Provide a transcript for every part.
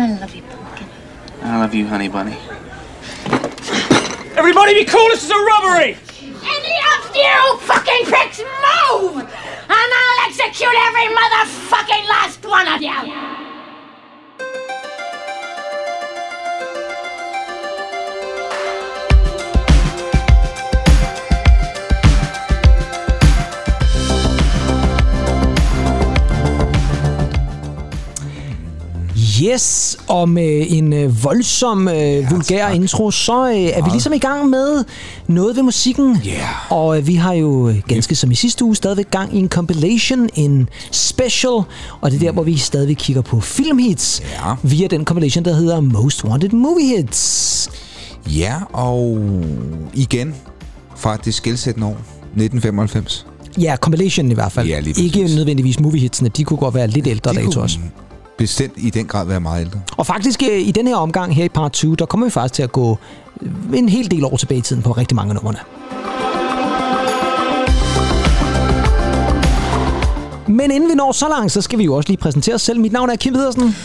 I love you, pumpkin. I love you, honey bunny. Everybody be cool, this is a robbery! Any of you fucking pricks move! And I'll execute every motherfucking last one of you! Yes, og med en øh, voldsom, øh, vulgær tak. intro, så øh, er vi ligesom i gang med noget ved musikken. Yeah. Og øh, vi har jo øh, ganske som i sidste uge stadigvæk gang i en compilation, en special. Og det er der, hvor vi stadigvæk kigger på filmhits Ja. via den compilation, der hedder Most Wanted Movie Hits. Ja, og igen fra det skældsættende år, 1995. Ja, compilation i hvert fald. Ja, lige Ikke præcis. nødvendigvis moviehitsene, de kunne godt være lidt ældre De dato kunne også. Bestemt i den grad være meget ældre. Og faktisk øh, i den her omgang her i part 20, der kommer vi faktisk til at gå øh, en hel del år tilbage i tiden på rigtig mange numrene. Men inden vi når så langt, så skal vi jo også lige præsentere os selv. Mit navn er Kim Pedersen,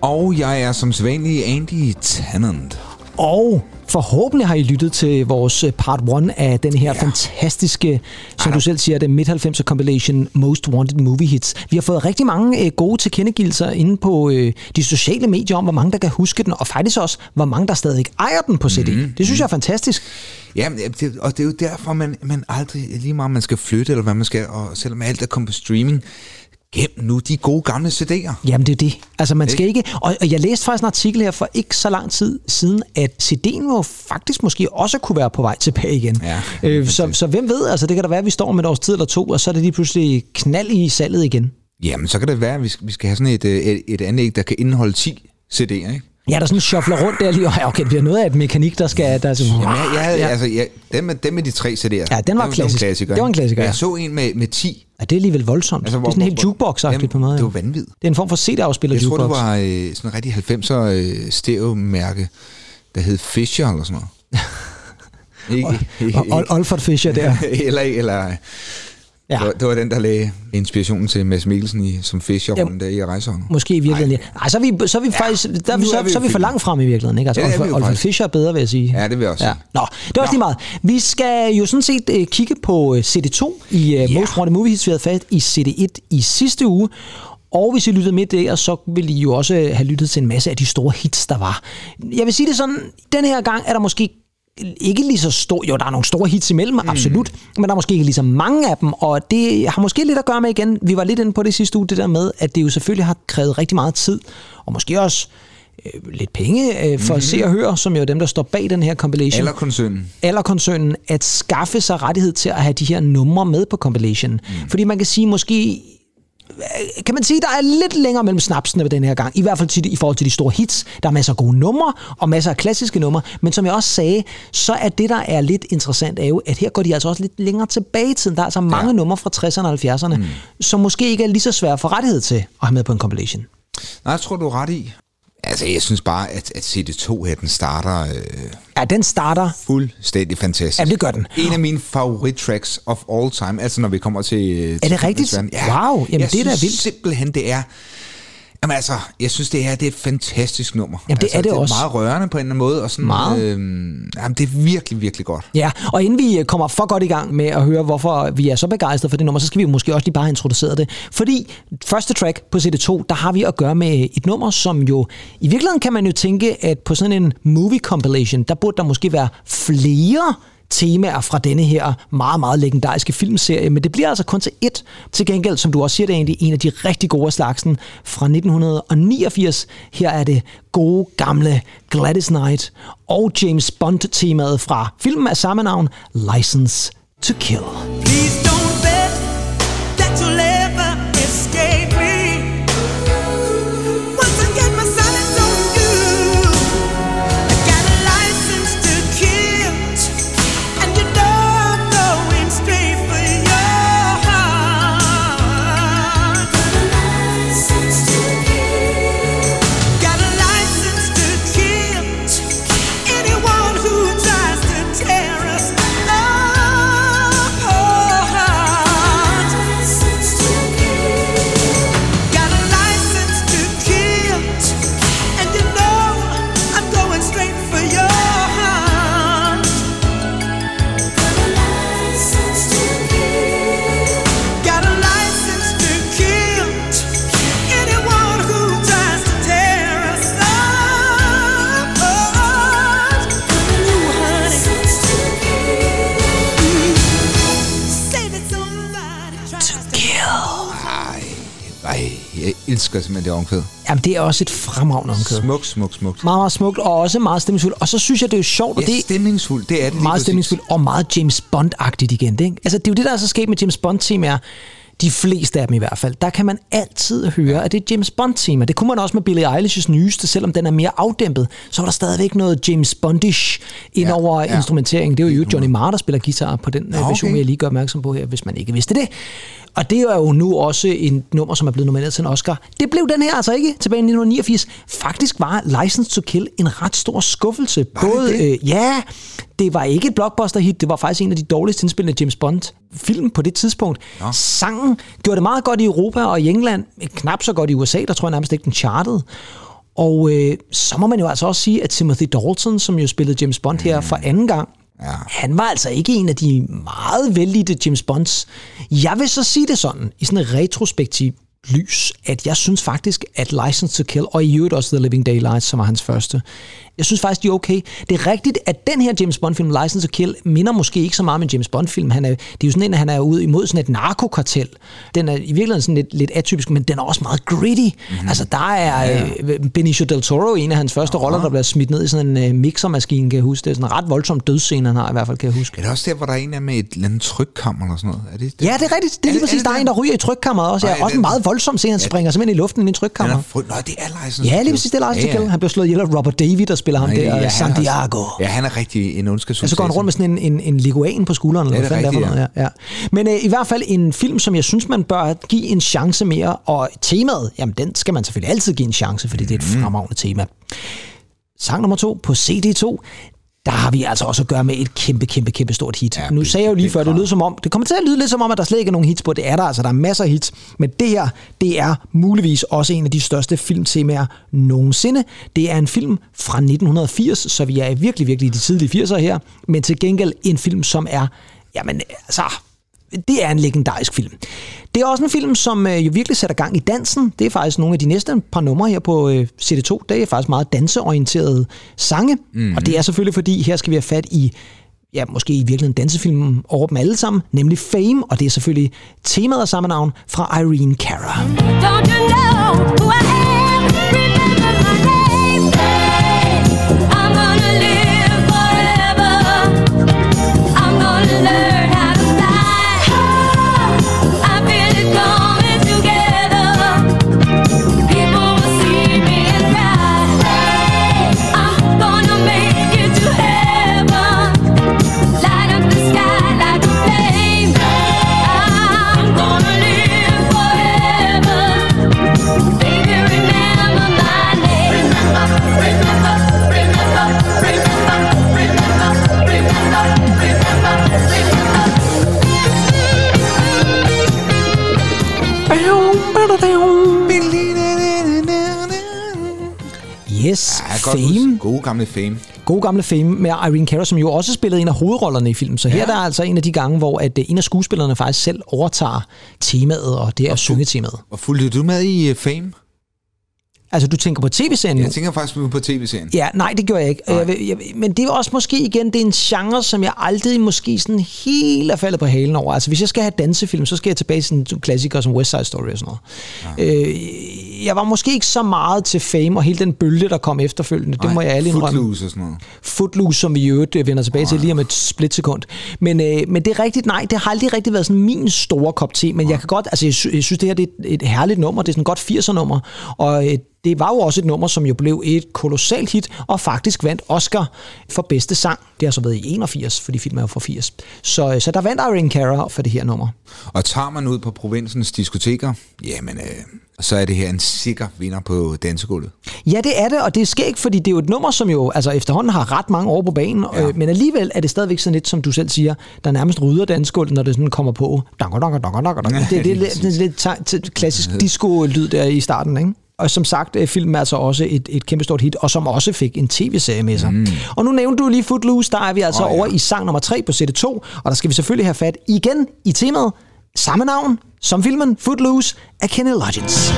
Og jeg er som sædvanlig Andy Tennant. og forhåbentlig har I lyttet til vores øh, part 1 af den her ja. fantastiske, som du selv siger, det midt-90'er compilation Most Wanted Movie Hits. Vi har fået rigtig mange øh, gode tilkendegivelser inde på øh, de sociale medier om, hvor mange der kan huske den, og faktisk også, hvor mange der stadig ejer den på CD. Mm, det synes jeg er fantastisk. Ja, men det, og det er jo derfor, man, man aldrig, lige meget man skal flytte, eller hvad man skal, og selvom alt er kommet på streaming, gem nu de gode gamle CD'er. Jamen det er det. Altså man skal ikke... Og og jeg læste faktisk en artikel her for ikke så lang tid siden, at CD'en jo faktisk måske også kunne være på vej tilbage igen. Ja, øh, så, så hvem ved, altså det kan da være, at vi står om et års tid eller to, og så er det lige pludselig knald i salget igen. Jamen, så kan det være, at vi skal, vi skal have sådan et, øh, et, et anlæg, der kan indeholde 10 CD'er, ikke? Ja, der sådan shuffler rundt der lige, og okay, det er noget af et mekanik, der skal... Der er sådan, Jamen, jeg, jeg ja. altså, jeg, dem, med, dem med de tre CD'er. Ja, den var det klassisk. Det var en klassiker. Det var en ikke? klassiker, ja. Jeg så en med, med 10. ja, det er alligevel voldsomt. Altså, det er sådan helt jukebox-agtigt på en måde. Det var vanvittigt. Det er en form for CD-afspiller Jeg tror, jukebox. det var øh, sådan en rigtig 90'er øh, stereo-mærke, der hed Fisher eller sådan noget. ikke, Og Ol- Olfert Fischer der. eller, eller Ja. det, var, det var den, der lagde inspirationen til Mads Mikkelsen i, som Fischer Ja. der i rejseholdet. Måske i virkeligheden. Ej, så er vi, så er vi ja, faktisk, der er vi, så, er vi så er vi for langt frem i virkeligheden. Ikke? Altså, Ja, det Olfert faktisk. Fischer er bedre, vil jeg sige. Ja, det vil jeg også Ja. Nå, det er også lige meget. Vi skal jo sådan set uh, kigge på uh, CD2 i uh, Ja. Most Wanted Movie Hits. Vi havde fat i CD1 i sidste uge. Og hvis I lyttede med der, så vil I jo også have lyttet til en masse af de store hits, der var. Jeg vil sige det sådan, den her gang er der måske ikke lige så stor, jo der er nogle store hits imellem, mm. absolut, men der er måske ikke lige så mange af dem, og det har måske lidt at gøre med igen, vi var lidt inde på det sidste uge, det der med, at det jo selvfølgelig har krævet rigtig meget tid, og måske også øh, lidt penge øh, for at se og høre, som jo er dem, der står bag den her compilation. Eller koncernen. eller koncernen at skaffe sig rettighed til at have de her numre med på compilation. Mm. Fordi man kan sige, måske kan man sige, der er lidt længere mellem snapsene ved den her gang. I hvert fald til, i forhold til de store hits. Der er masser af gode numre, og masser af klassiske numre. Men som jeg også sagde, så er det, der er lidt interessant, er jo, at her går de altså også lidt længere tilbage i tiden. Der er altså mange Ja. numre fra 60'erne og 70'erne, mm. som måske ikke er lige så svære at få rettighed til at have med på en compilation. Nej, jeg tror, du er ret i. Altså, jeg synes bare, at, at CD2 her, den starter øh, Ja, den starter... fuldstændig fantastisk. Ja, det gør den. En af mine favorit-tracks of all time, altså når vi kommer til... øh, til det rigtigt? filmens verden. Wow, jamen jeg det er da synes vildt. simpelthen, det er... Jamen altså, jeg synes, det er, det er et fantastisk nummer. Jamen, det altså, er det det også. er meget rørende på en eller anden måde. Og sådan, Meget. Øhm, jamen, det er virkelig, virkelig godt. Ja, og inden vi øh, kommer for godt i gang med at høre, hvorfor vi er så begejstrede for det nummer, så skal vi måske også lige bare have introduceret det. Fordi første track på CD2, der har vi at gøre med et nummer, som jo... I virkeligheden kan man jo tænke, at på sådan en movie compilation, der burde der måske være flere temaer fra denne her meget, meget legendariske filmserie, men det bliver altså kun til ét. Til gengæld, som du også siger, det er egentlig en af de rigtig gode slagsen fra 1989. Her er det gode, gamle Gladys Knight og James Bond-temaet fra filmen af samme navn, License to Kill. Please elsker simpelthen det omkvæd. Jamen, det er også et fremragende omkød. Smuk, smuk, smuk. Meget, meget smukt, og også meget stemningsfuldt. Og så synes jeg, det er jo sjovt, Ja, det stemningsfuldt, det er det meget stemningsfuldt og meget James Bond-agtigt igen. Det, ikke? Altså, det er jo det, der er så sket med James Bond-temaer. De fleste af dem i hvert fald. Der kan man altid høre, at det er James Bond-tema. Det kunne man også med Billie Eilish's nyeste, selvom den er mere afdæmpet. Så var der stadigvæk noget James Bondish ind Ja, over ja. instrumenteringen. Det er jo Johnny Marr, der spiller guitar på den Nå, okay. version, okay. jeg lige gøre opmærksom på her, hvis man ikke vidste det. Og det er jo nu også en nummer, som er blevet nomineret til en Oscar. Det blev den her altså ikke tilbage i 1989. Faktisk var License to Kill en ret stor skuffelse. Var Både, det? Øh, ja, det var ikke et blockbuster-hit. Det var faktisk en af de dårligst indspillende James Bond-film på det tidspunkt. Nå. Sangen gjorde det meget godt i Europa og i England. Knap så godt i USA, der tror jeg nærmest ikke den chartede. Og øh, så må man jo altså også sige, at Timothy Dalton, som jo spillede James Bond her for anden gang, Ja. han var altså ikke en af de meget vældige James Bonds. Jeg vil så sige det sådan, i sådan en retrospektiv lys, at jeg synes faktisk, at License to Kill, og i øvrigt også The Living Daylights, som var hans første, jeg synes faktisk, de er okay. Det er rigtigt, at den her James Bond-film, License to Kill, minder måske ikke så meget om en James Bond-film. Han er, det er jo sådan en, at han er ude imod sådan et narkokartel. Den er i virkeligheden sådan lidt, lidt atypisk, men den er også meget gritty. Mm-hmm. Altså, der er ja. øh, Benicio Del Toro, en af hans første roller, der bliver smidt ned i sådan en øh, mixermaskine, kan jeg huske. Det er sådan en ret voldsom dødsscene, han har i hvert fald, kan jeg huske. Er det også der, hvor der er en af med et eller andet trykkammer eller sådan noget? Er det, det? Ja, det er rigtigt. Det er Er lige præcis. er det Der er en, der ryger i trykkammeret også. Ja, Nej, også en meget voldsom scene. Han springer simpelthen i luften i Den trykkammeret. er fry... Nå, det er License Ja, to lige Kill. præcis. Det er Ja, ja, ja. Han bliver slået ihjel af Robert David, der spiller ham Nej, der. ja, han er- Santiago. Ja, han er rigtig en ondskabsfuld. Ja, så går han rundt med sådan en, en, en leguan på skulderen, eller Ja, hvad er fanden rigtigt, noget. Ja. Ja. Men øh, i hvert fald en film, som jeg synes, man bør give en chance mere, og temaet, jamen den skal man selvfølgelig altid give en chance, fordi det er et Mhm. fremragende tema. Sang nummer to på CD2, der har vi altså også at gøre med et kæmpe, kæmpe, kæmpe stort hit. Ja, nu sagde jeg jo lige før, det lød som om, det kommer til at lyde lidt som om, at der slet ikke er nogen hits på. Det er der altså, der er masser af hits. Men det her, det er muligvis også en af de største filmtemaer nogensinde. Det er en film fra 1980, så vi er virkelig, virkelig i de tidlige 80'er her. Men til gengæld en film, som er, jamen altså, det er en legendarisk film. Det er også en film, som øh, jo virkelig sætter gang i dansen. Det er faktisk nogle af de næste par numre her på øh, CD2. Det er faktisk meget danseorienterede sange. Mm. Og det er selvfølgelig, fordi her skal vi have fat i ja, måske i virkeligheden dansefilmen over dem alle sammen, nemlig Fame, og det er selvfølgelig temaet af samme navn fra Irene Cara. Don't you know who I am? Remember Yes, Ja, Fame. Gode gamle Fame. God gamle Fame med Irene Cara, som jo også spillede en af hovedrollerne i filmen. Så her Ja. der er altså en af de gange, hvor at øh, en af skuespillerne faktisk selv overtager temaet, og det er syngetemaet. Og fulgte du med i uh, Fame? Altså, du tænker på tv-serien? Jeg tænker faktisk på tv-serien. Ja, nej, det gør jeg ikke. Jeg, jeg, men det er også måske igen, det er en genre, som jeg aldrig måske sådan helt er faldet på halen over. Altså, hvis jeg skal have dansefilm, så skal jeg tilbage til sådan klassikere som West Side Story og sådan noget. Øh, jeg var måske ikke så meget til Fame og hele den bølge, der kom efterfølgende. Det må jeg alle indrømme. Footloose og sådan noget. Footloose, som vi i øvrigt øh, vender tilbage til lige om et splitsekund. Men, øh, men det er rigtigt, nej, det har aldrig rigtig været sådan min store kop te, men jeg kan godt, altså jeg, sy- jeg synes, det her det er et, et herligt nummer, det er sådan godt 80'er nummer, og øh, det var jo også et nummer, som jo blev et kolossalt hit, og faktisk vandt Oscar for bedste sang. Det har så været i 81, fordi filmen er jo fra 80. Så, øh, så der vandt Irene Cara for det her nummer. Og tager man ud på provinsens diskoteker, jamen, øh, så er det her en sikker vinder på dansegulvet. Ja, det er det, og det er skægt, fordi det er jo et nummer, som jo altså efterhånden har ret mange år på banen, ja. øh, men alligevel er det stadigvæk sådan lidt, som du selv siger, der nærmest rydder dansegulvet, når det sådan kommer på. Dang, dang, dang, dang. Det, det, er lidt- det er lidt tegn til klassisk disco-lyd der i starten, ikke? Og som sagt, øh, filmen er altså også et, et kæmpestort hit, og som også fik en tv-serie med sig. Mm. Og nu nævnte du lige Footloose, der er vi altså oh, ja. over i sang nummer 3 på sætte 2, og der skal vi selvfølgelig have fat igen i temaet, samme navn som filmen Footloose af Kenny Loggins.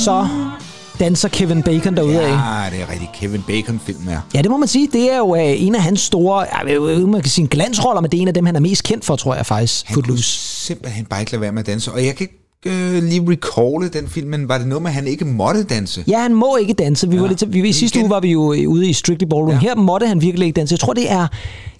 Så danser Kevin Bacon derude af. Ja, det er rigtig Kevin Bacon-film, ja. Ja, det må man sige. Det er jo øh, en af hans store, ikke, man kan sige en glansroller, men det er en af dem, han er mest kendt for, tror jeg faktisk. Han Footloose. simpelthen bare ikke lade være med at danse. Og jeg kan ikke øh, lige recalle den film, men var det noget med, at han ikke måtte danse? Ja, han må ikke danse. Vi Ja. var lidt, vi, I sidste Igen. uge var vi jo øh, ude i Strictly Ballroom. Ja. Her måtte han virkelig ikke danse. Jeg tror, det er...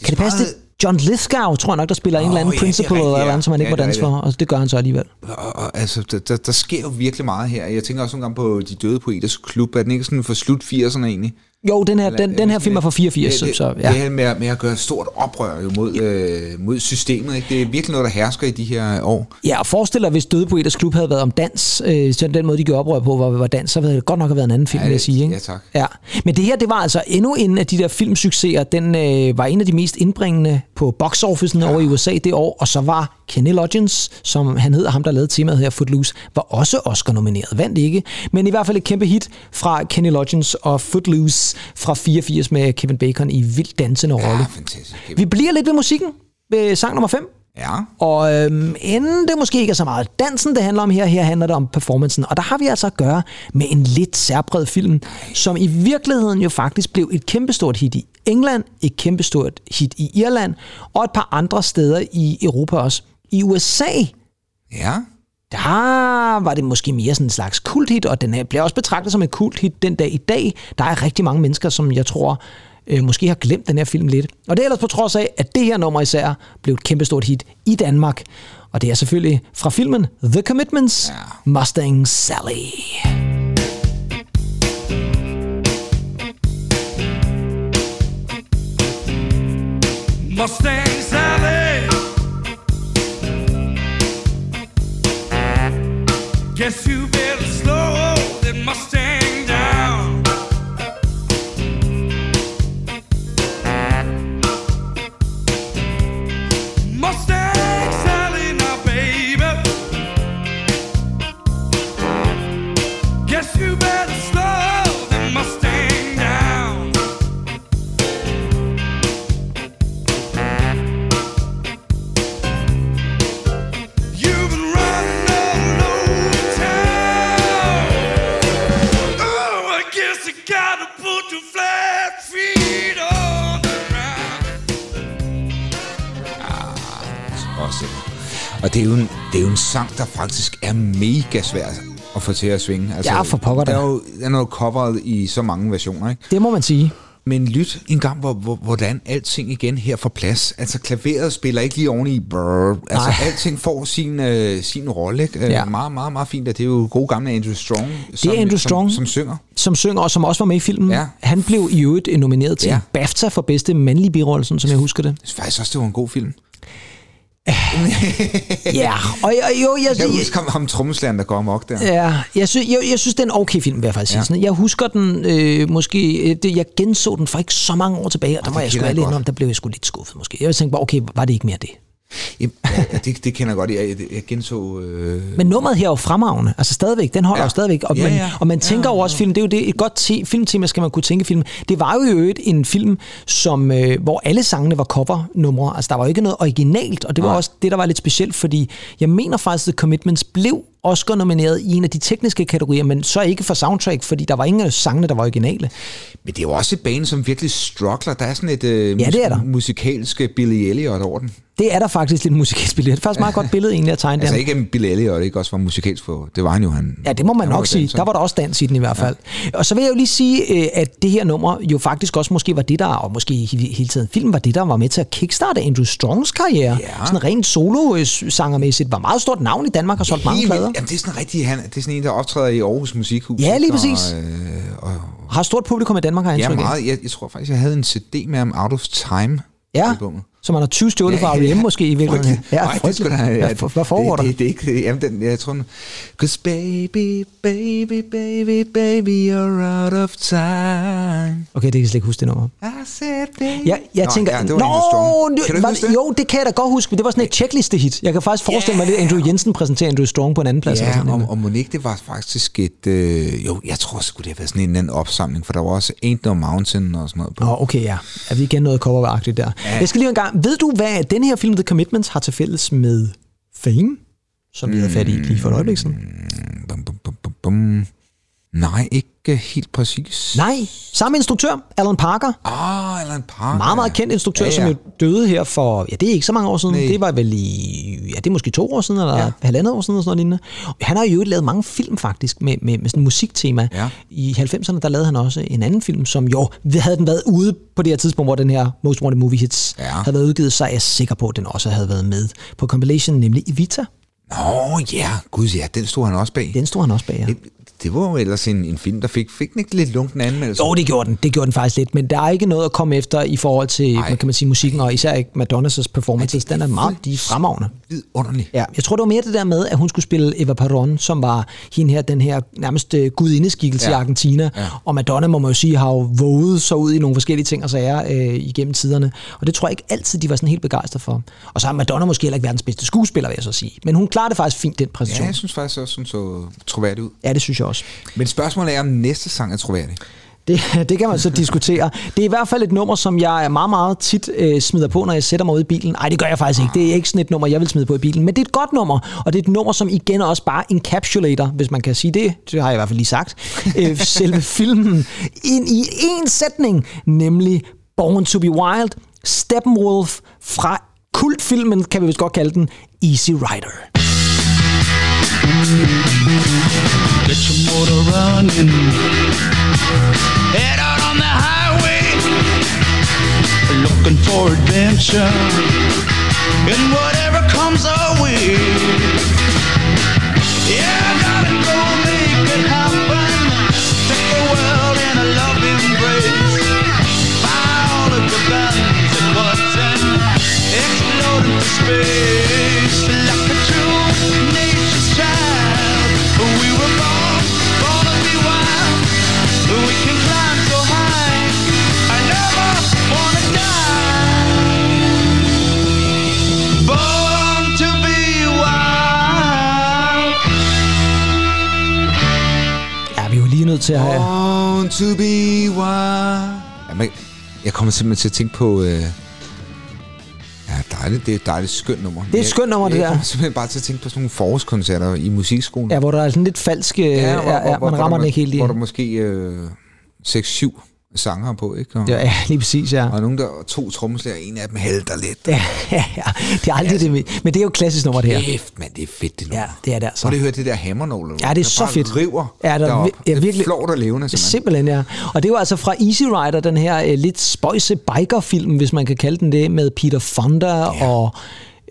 Kan det passe det? John Lithgow, tror jeg nok, der spiller en Åh, eller anden ja, principal rigtigt, eller andet, som han ikke Ja, må det er danse for, og det gør han så alligevel. Og, og, altså, der, der, der sker jo virkelig meget her. Jeg tænker også nogle gange på De Døde Poeters Klub. Er den ikke sådan for slut 80'erne egentlig? Jo, den her, den, den her film er fra 84, det, det, så Det ja. her med, at- med at gøre et stort oprør jo mod, øh, mod systemet. Ikke? Det er virkelig noget, der hersker i de her år. Ja, og forestil dig, hvis Døde Poeters Klub havde været om dans, øh, så den måde, de gjorde oprør på, var, var dans, så havde det godt nok have været en anden film, Ja, vil jeg det- sige. Ikke? ja, tak. Ja. Men det her, det var altså endnu en af de der filmsucceser. Den øh, var en af de mest indbringende på box officen ja. over i USA det år, og så var Kenny Loggins, som han hedder, ham der lavede temaet her, Footloose, var også Oscar-nomineret. Vandt ikke, men i hvert fald et kæmpe hit fra Kenny Loggins og Footloose fra 84 med Kevin Bacon i vild dansende rolle. Ja, fantastisk. Vi bliver lidt ved musikken ved sang nummer 5. Ja, Og øhm, inden det måske ikke er så meget dansen, det handler om her, her handler det om performancen. Og der har vi altså at gøre med en lidt særpræget film, som i virkeligheden jo faktisk blev et kæmpestort hit i England, et kæmpestort hit i Irland, og et par andre steder i Europa også. I USA, ja. Der var det måske mere sådan en slags kulthit, og den er- bliver også betragtet som et kulthit den dag i dag. Der er rigtig mange mennesker, som jeg tror øh, måske har glemt den her film lidt. Og det er ellers på trods af, at det her nummer især blev et kæmpestort hit i Danmark. Og det er selvfølgelig fra filmen The Commitments, Ja. Mustang Sally. Mustang sang, der faktisk er mega svær at få til at svinge. Altså, Ja, for pokker. Der er jo den er jo coveret i så mange versioner, ikke? Det må man sige. Men lyt en gang, hvor, hvor, hvordan alting igen her får plads. Altså, klaveret spiller ikke lige oven i brrr. Altså, Nej. alting får sin, øh, sin rolle, ikke? Øh, Ja. Meget, meget, meget fint. Og det er jo gode gamle Andrew Strong, som, Andrew som, Strong. som synger. Som synger, og som også var med i filmen. Ja. Han blev i øvrigt nomineret til Ja. en BAFTA for bedste mandlige birolle, som jeg husker det. Jeg synes faktisk også, det var en god film. Ja, og jeg, jo, jeg, Jeg husker ham, ham trommeslageren, der går amok der. Ja, jeg, synes, jeg, jeg synes, det er en okay film, vil jeg faktisk sige. Ja. Sådan. Jeg husker den øh, måske... øh, Det, jeg genså den for ikke så mange år tilbage, og der det må jeg sgu jeg godt. om, der blev jeg sgu lidt skuffet måske. Jeg tænkte bare, okay, var det ikke mere det? Jamen, ja, det, det kender jeg godt. Jeg, jeg, genså... Øh, Men nummeret her er jo fremragende. Altså stadigvæk, den holder Ja. jo stadigvæk. Og, Ja, man, ja. og man tænker Ja, jo også film, det er jo det, et godt te, filmtema, skal man kunne tænke film. Det var jo i øvrigt en film, som, øh, hvor alle sangene var covernumre. Altså der var jo ikke noget originalt, og det var Nej. også det, der var lidt specielt, fordi jeg mener faktisk, at Commitments blev Oscar nomineret i en af de tekniske kategorier, men så ikke for soundtrack, fordi der var ingen af sangene, der var originale. Men det er jo også et band, som virkelig struggler. Der er sådan et øh, Ja, det er der. musikalsk Billy Elliot over den. Det er der faktisk lidt musikalsk billede. Det er faktisk et meget godt billede egentlig at tegne Altså der. ikke en Billy Elliot, ikke også var musikalsk for... Det var han jo, han... Ja, det må man nok sige. danser. Der var der også dans i den i hvert fald. Ja. Og så vil jeg jo lige sige, øh, at det her nummer jo faktisk også måske var det, der, og måske hele tiden film, var det, der var med til at kickstarte Andrew Strongs karriere. Ja. Sådan rent solo-sangermæssigt. Var meget stort navn i Danmark og solgt mange plader. Jamen, det er sådan rigtig, han, det er sådan en, der optræder i Aarhus Musikhus. Ja, lige ikke? præcis. Og, øh, og, Har stort publikum i Danmark, har jeg ja, meget. Jeg, jeg, tror faktisk, jeg havde en CD med ham, Out of Time. Ja, albumet. Så man har 20 stjålet fra R.E.M. måske i virkeligheden. Ja, Nej, det skulle da, Hvad, for- hvad foregår det, der? Det, det, ikke, jamen, den, jeg tror, Cause baby, baby, baby, baby, you're out of time. Okay, det kan jeg slet ikke huske det nummer. I said, baby. Ja, jeg Nå, tænker, ja, det var nu- Kan du var, huske det? Jo, det kan jeg da godt huske, men det var sådan et checkliste-hit. Jeg kan faktisk forestille mig, at Andrew Jensen præsenterer Andrew Strong på en anden plads. Ja, sådan og, og Monique, det var faktisk et... Øh, jo, jeg tror sgu, det har været sådan en eller anden opsamling, for der var også Ain't No Mountain og sådan noget på. Nå, okay, ja. Er vi igen noget coveragtigt der? Ja. Jeg skal lige en gang. Ved du, hvad den her film The Commitments har til fælles med Fame? Som vi havde fat i lige for et øjeblik siden. Mm, bum, bum, bum, bum. Nej, ikke helt præcis. Nej, samme instruktør, Alan Parker. Ah, Alan Parker. Meget, meget kendt instruktør, Ja, ja, som jo døde her for, ja, det er ikke så mange år siden. Nej. Det var vel i, ja, det er måske to år siden, eller Ja. halvandet år siden, eller sådan noget lignende. Han har jo lavet mange film faktisk, med, med, med sådan et musiktema. Ja. I 90'erne, der lavede han også en anden film, som jo, havde den været ude på det her tidspunkt, hvor den her Most Wanted Movie Hits Ja. havde været udgivet, så er jeg sikker på, at den også havde været med på compilation, nemlig Evita. Nå ja, gud ja, den stod han også bag. Den stod han også bag, ja. Det, var jo ellers en, en film, der fik, fik den ikke lidt lunken anmeldelse. Jo, det gjorde den. Det gjorde den faktisk lidt, men der er ikke noget at komme efter i forhold til, hvad kan man sige, musikken, og især ikke Madonnas performances. Den er meget de er fremragende. Vidunderlig. Ja, jeg tror, det var mere det der med, at hun skulle spille Eva Perón, som var hende her, den her nærmest øh, gudineskikkelse ja. Ja. i Argentina. Ja. Og Madonna, må man jo sige, har jo våget sig ud i nogle forskellige ting og sager øh, igennem tiderne. Og det tror jeg ikke altid, de var sådan helt begejstrede for. Og så har Madonna måske heller ikke verdens bedste skuespiller, vil jeg så sige. Men hun klarede det faktisk fint, den Ja, præstation. jeg synes faktisk også, hun så troværdig ud. Ja, det synes jeg også. Men spørgsmålet er, om næste sang er troværdig. Det, det kan man så diskutere. Det er i hvert fald et nummer, som jeg meget, meget tit øh, smider på, når jeg sætter mig ud i bilen. Nej, det gør jeg faktisk ikke. Det er ikke sådan et nummer, jeg vil smide på i bilen. Men det er et godt nummer, og det er et nummer, som igen også bare encapsulator, hvis man kan sige det. Det har jeg i hvert fald lige sagt. Øh, selve filmen ind i en sætning, nemlig Born to be Wild, Steppenwolf fra kultfilmen, kan vi vist godt kalde den, Easy Rider. Get your motor running. Head out on the highway. Looking for adventure. And whatever comes our way. Nødt til at have... Born to be wild. Ja, men, jeg kommer simpelthen til at tænke på... Øh, ja, dejligt. Det er et dejligt skønt nummer. Det er et skønt nummer, det jeg, der. Jeg kommer simpelthen bare til at tænke på sådan nogle forårskoncerter i musikskolen. Ja, hvor der er sådan lidt falsk... Ja, ja, ja, man rammer den ikke helt i. Hvor der måske øh, 6-7 sanger på, ikke? Og, Ja, lige præcis, ja. og nogen, der to trommeslager, en af dem halter lidt. Ja, ja, ja. Det er aldrig det, men det er jo et klassisk nummer, det her. Kæft, mand, det er fedt, det nummer. Ja, det er det altså. Har du hørt det der hammernål? Ja, det er så bare fedt. river Ja, der er derop. ja, det er virkelig- flot og levende, simpelthen. Simpelthen, ja. Og det er jo altså fra Easy Rider, den her øh, lidt spøjse biker-film, hvis man kan kalde den det, med Peter Fonda ja. og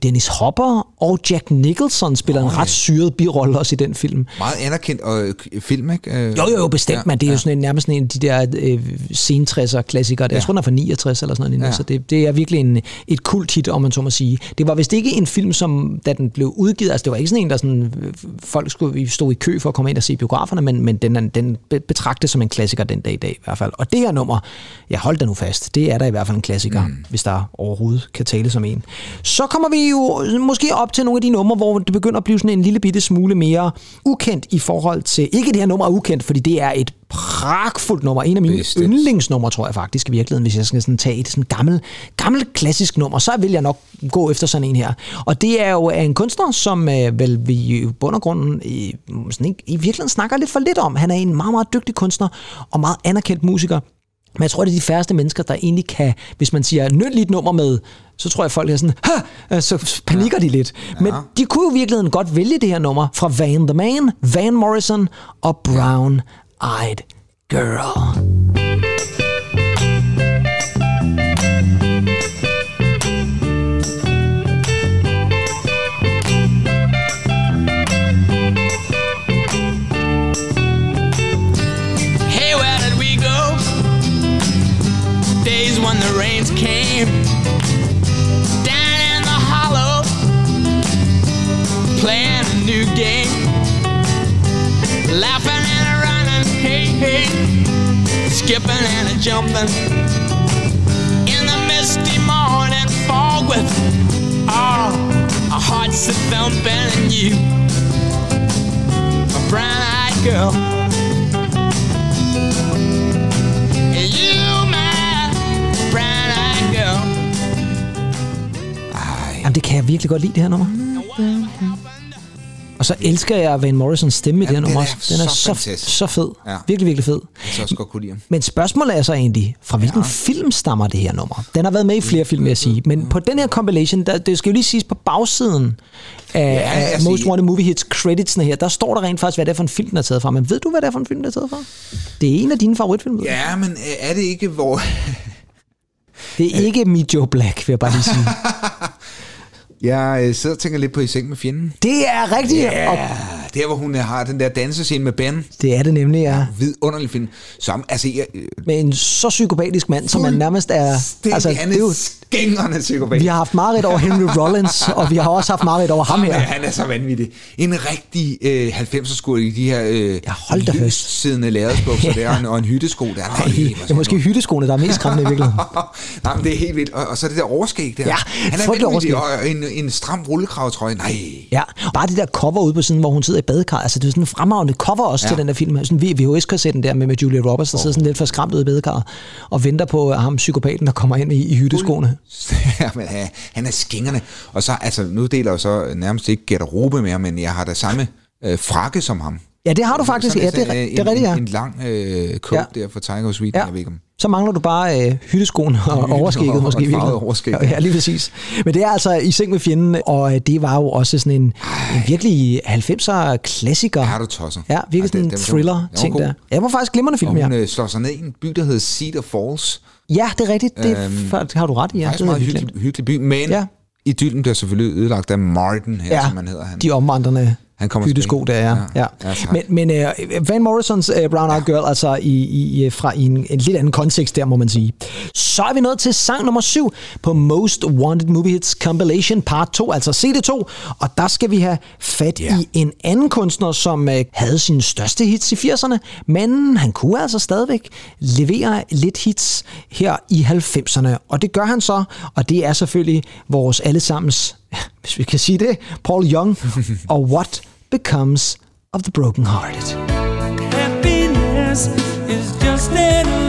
Dennis Hopper og Jack Nicholson spiller en ret syret birolle også i den film. Meget anerkendt og, øh, film, ikke? Øh, Jo, jo, jo, bestemt, ja, men det er jo sådan en, nærmest sådan en af de der øh, sen klassikere. Ja. Jeg tror, den er fra 69 eller sådan noget. Ja. Ja. Så det, det er virkelig en, et kult hit, om man så må sige. Det var vist ikke en film, som da den blev udgivet, altså det var ikke sådan en, der sådan, øh, folk skulle vi stod i kø for at komme ind og se biograferne, men, men den, den be- betragtes som en klassiker den dag i dag i hvert fald. Og det her nummer, jeg holdt da nu fast, det er der i hvert fald en klassiker, mm. hvis der overhovedet kan tale som en. Så kommer vi jo måske op til nogle af de numre, hvor det begynder at blive sådan en lille bitte smule mere ukendt i forhold til, ikke det her nummer er ukendt, fordi det er et pragtfuldt nummer, en af mine Bestemt. yndlingsnumre, tror jeg faktisk i virkeligheden, hvis jeg skal sådan tage et sådan gammel, gammel klassisk nummer, så vil jeg nok gå efter sådan en her. Og det er jo en kunstner, som øh, vel vi i bund og grunden i, sådan i virkeligheden snakker lidt for lidt om. Han er en meget, meget dygtig kunstner og meget anerkendt musiker. Men jeg tror, det er de færreste mennesker, der egentlig kan, hvis man siger, nød lige et nummer med, så tror jeg, folk er sådan, ha! Så panikker ja. de lidt. Men de kunne jo i virkeligheden godt vælge det her nummer fra Van the Man, Van Morrison og Brown Eyed Girl. Skipping and a jumping in the misty morning fog with all our hearts a thumping and you, a brown-eyed girl. You, my brown-eyed girl. Jamen, det kan jeg virkelig godt lide, det her nummer. Og så elsker jeg Van Morrisons stemme i det her nummer. den er. Den er så så, fed. Ja. Virkelig, virkelig fed. Så også godt kunne lide. Men spørgsmålet er så egentlig, fra hvilken ja. film stammer det her nummer? Den har været med i flere film, vil jeg sige. Men på den her compilation, der, det skal jo lige siges på bagsiden af, ja, af altså, Most Wanted Movie Hits creditsene her, der står der rent faktisk, hvad det er for en film, den er taget fra. Men ved du, hvad det er for en film, den er taget fra? Det er en af dine favoritfilm. Ja, men øh, er det ikke, hvor... Det er ikke Meet Joe Black, vil jeg bare lige sige. Jeg øh, sidder og tænker lidt på I seng med fjenden. Det er rigtigt, Ja, og der hvor hun øh, har den der dansescene med Ben. det er det nemlig, ja. Vidunderlig film. Som, altså, jeg, øh, Med en så psykopatisk mand, som man nærmest er... Altså, det er jo, skængerne psykopat. vi har haft meget over Henry Rollins, og vi har også haft meget over ham Ja, her. han er så vanvittig. En rigtig øh, 90'er skurk i de her øh, Ja, hold da siddende lærredsbukser der, og en, og en hyttesko der. Nej, Det er måske hytteskoene, der er mest skræmmende i virkeligheden. Nej, men det er helt vildt. Og, og så det der overskæg der. Ja, han er vanvittig. Og en, en stram rullekravtrøje. Nej. Ja, bare det der cover ude på siden, hvor hun sidder i badekar. Altså, det er sådan en fremragende cover også ja. Ja. til den der film. Sådan en VHS-kassetten der med, med Julia Roberts, der sidder sådan lidt for skræmt ude i badekar og venter på ham, psykopaten, der kommer ind i, i hytteskoene. ja, men han, er skængerne. Og så, altså, nu deler jeg så nærmest ikke garderobe mere, men jeg har da samme øh, frakke som ham. Ja, det har du faktisk. Ja, Sådan, det, er, ri- det er en, rigtigt, ja. En, en lang øh, coat Ja. der for Tiger Sweden, Ja. jeg ved ikke om. Så mangler du bare øh, hytteskoene og Hytte- overskægget og- måske. og overskæg, Ja, ja. ja, lige præcis. Men det er altså i seng med fjenden, og øh, det var jo også sådan en, en virkelig 90'er klassiker. Er du tosser? Ja, virkelig sådan en thriller-ting der. Ja, det var faktisk glimrende Og film, ja. hun øh, slår sig ned i en by, der hedder Cedar Falls. Ja, det er rigtigt. Det, Øhm, øhm, har du ret i. Ja, Faktisk det havde meget hyggelig, hyggelig by, men Ja. idyllen bliver selvfølgelig ødelagt af Martin her, Ja, som han hedder. Han. de omvandrende Han kommer hyttesko tilbage. der, ja. ja. Ja, men men uh, Van Morrisons uh, Brown Eyed Girl, altså i, i, øh, fra i en, en lidt anden kontekst der, må man sige. Så er vi nået til sang nummer syv på Most Wanted Movie Hits Compilation Part 2, altså CD2, og der skal vi have fat Ja. i en anden kunstner, som uh, havde sine største hits i 80'erne, men han kunne altså stadigvæk levere lidt hits her i 90'erne, og det gør han så, og det er selvfølgelig vores allesammens, hvis vi kan sige det, Paul Young, og What Becomes of the Broken Hearted. Happiness is just an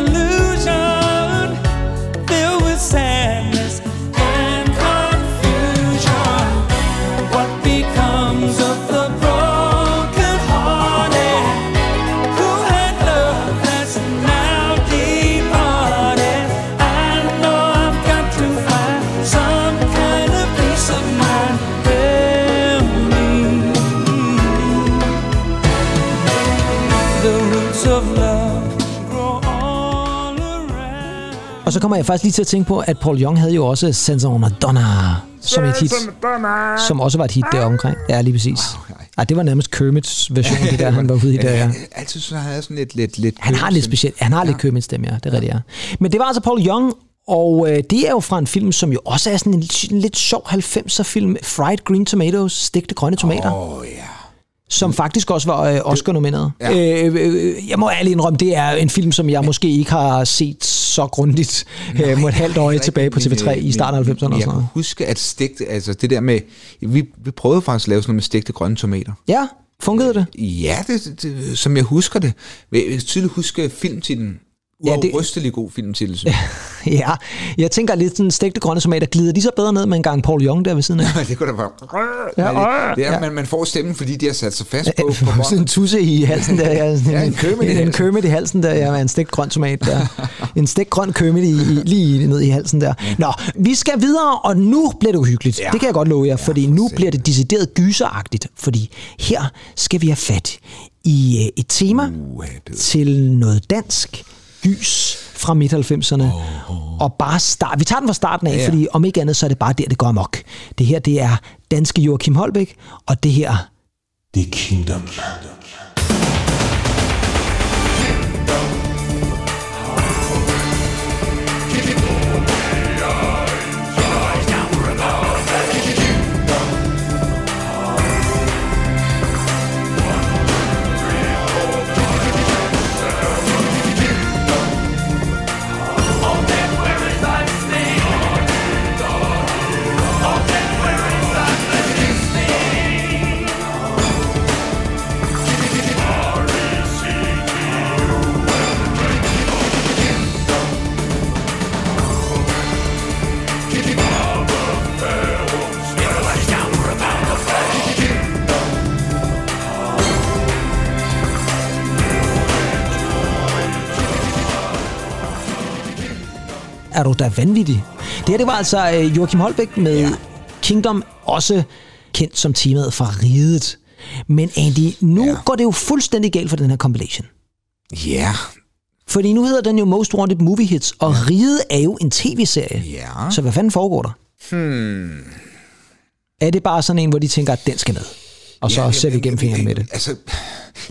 så kommer jeg faktisk lige til at tænke på, at Paul Young havde jo også una Donna som et hit, som også var et hit der omkring. Ja, lige præcis. Ej, det var nærmest Kermits version, det der, han var ude i der, ja. Jeg altid synes, han havde sådan lidt... lidt, lidt Han har lidt specielt. Han har lidt Kermit stemme, ja. Det er rigtigt, ja. Men det var altså Paul Young, og øh, det er jo fra en film, som jo også er sådan en, en lidt sjov 90'er film, Fried Green Tomatoes, stegte grønne tomater. Åh, oh, ja. Som faktisk også var øh, Oscar-nomineret. Ja. Øh, øh, jeg må ærligt indrømme, det er en film, som jeg måske ikke har set så grundigt øh, med et halvt øje tilbage på TV3 i starten af 90'erne. og Jeg sådan kan noget. huske, at stegte, altså det der med, vi, vi prøvede faktisk at lave sådan noget med stegte grønne tomater. Ja, fungerede det? Ja, det, det, som jeg husker det. Men Jeg tydeligt huske filmtitlen. Ja, det- Uafrystelig god filmtitel, synes jeg. Ja, jeg tænker lidt sådan stegte grønne tomater, glider de så bedre ned med en gang Paul Young der ved siden af? det kunne da være... Ja, Ja, det, det er, ja. man, man får stemmen, fordi de har sat sig fast på, på sådan en tusse i halsen der. Ja, Ja, en Kermit i en. Kermit i halsen der, ja, en stegt grøn tomat der. En stegt grøn Kermit i, i, lige ned i halsen der. Nå, vi skal videre, og nu bliver det uhyggeligt. Ja. Ja. Det kan jeg godt love jer, fordi for nu satan. bliver det decideret gyseragtigt, fordi her skal vi have fat i øh, et tema Uh, til noget dansk gys fra midt-90'erne. Og bare start. Vi tager den fra starten af, Ja, fordi om ikke andet, så er det bare der, det går amok. Det her, det er danske Joachim Holbæk, og det her, The Kingdom. All er du da vanvittig. Det her, det var altså øh, Joachim Holbæk med ja. Kingdom, også kendt som temaet fra Riget. Men Andy, nu ja. Går det jo fuldstændig galt for den her compilation. Ja, Fordi nu hedder den jo Most Wanted Movie Hits, og ja. Riget er jo en tv-serie. ja. Så hvad fanden foregår der? Hmm. Er det bare sådan en, hvor de tænker, at den skal med? Og så Ja, ser vi igennem fingrene med det. Altså,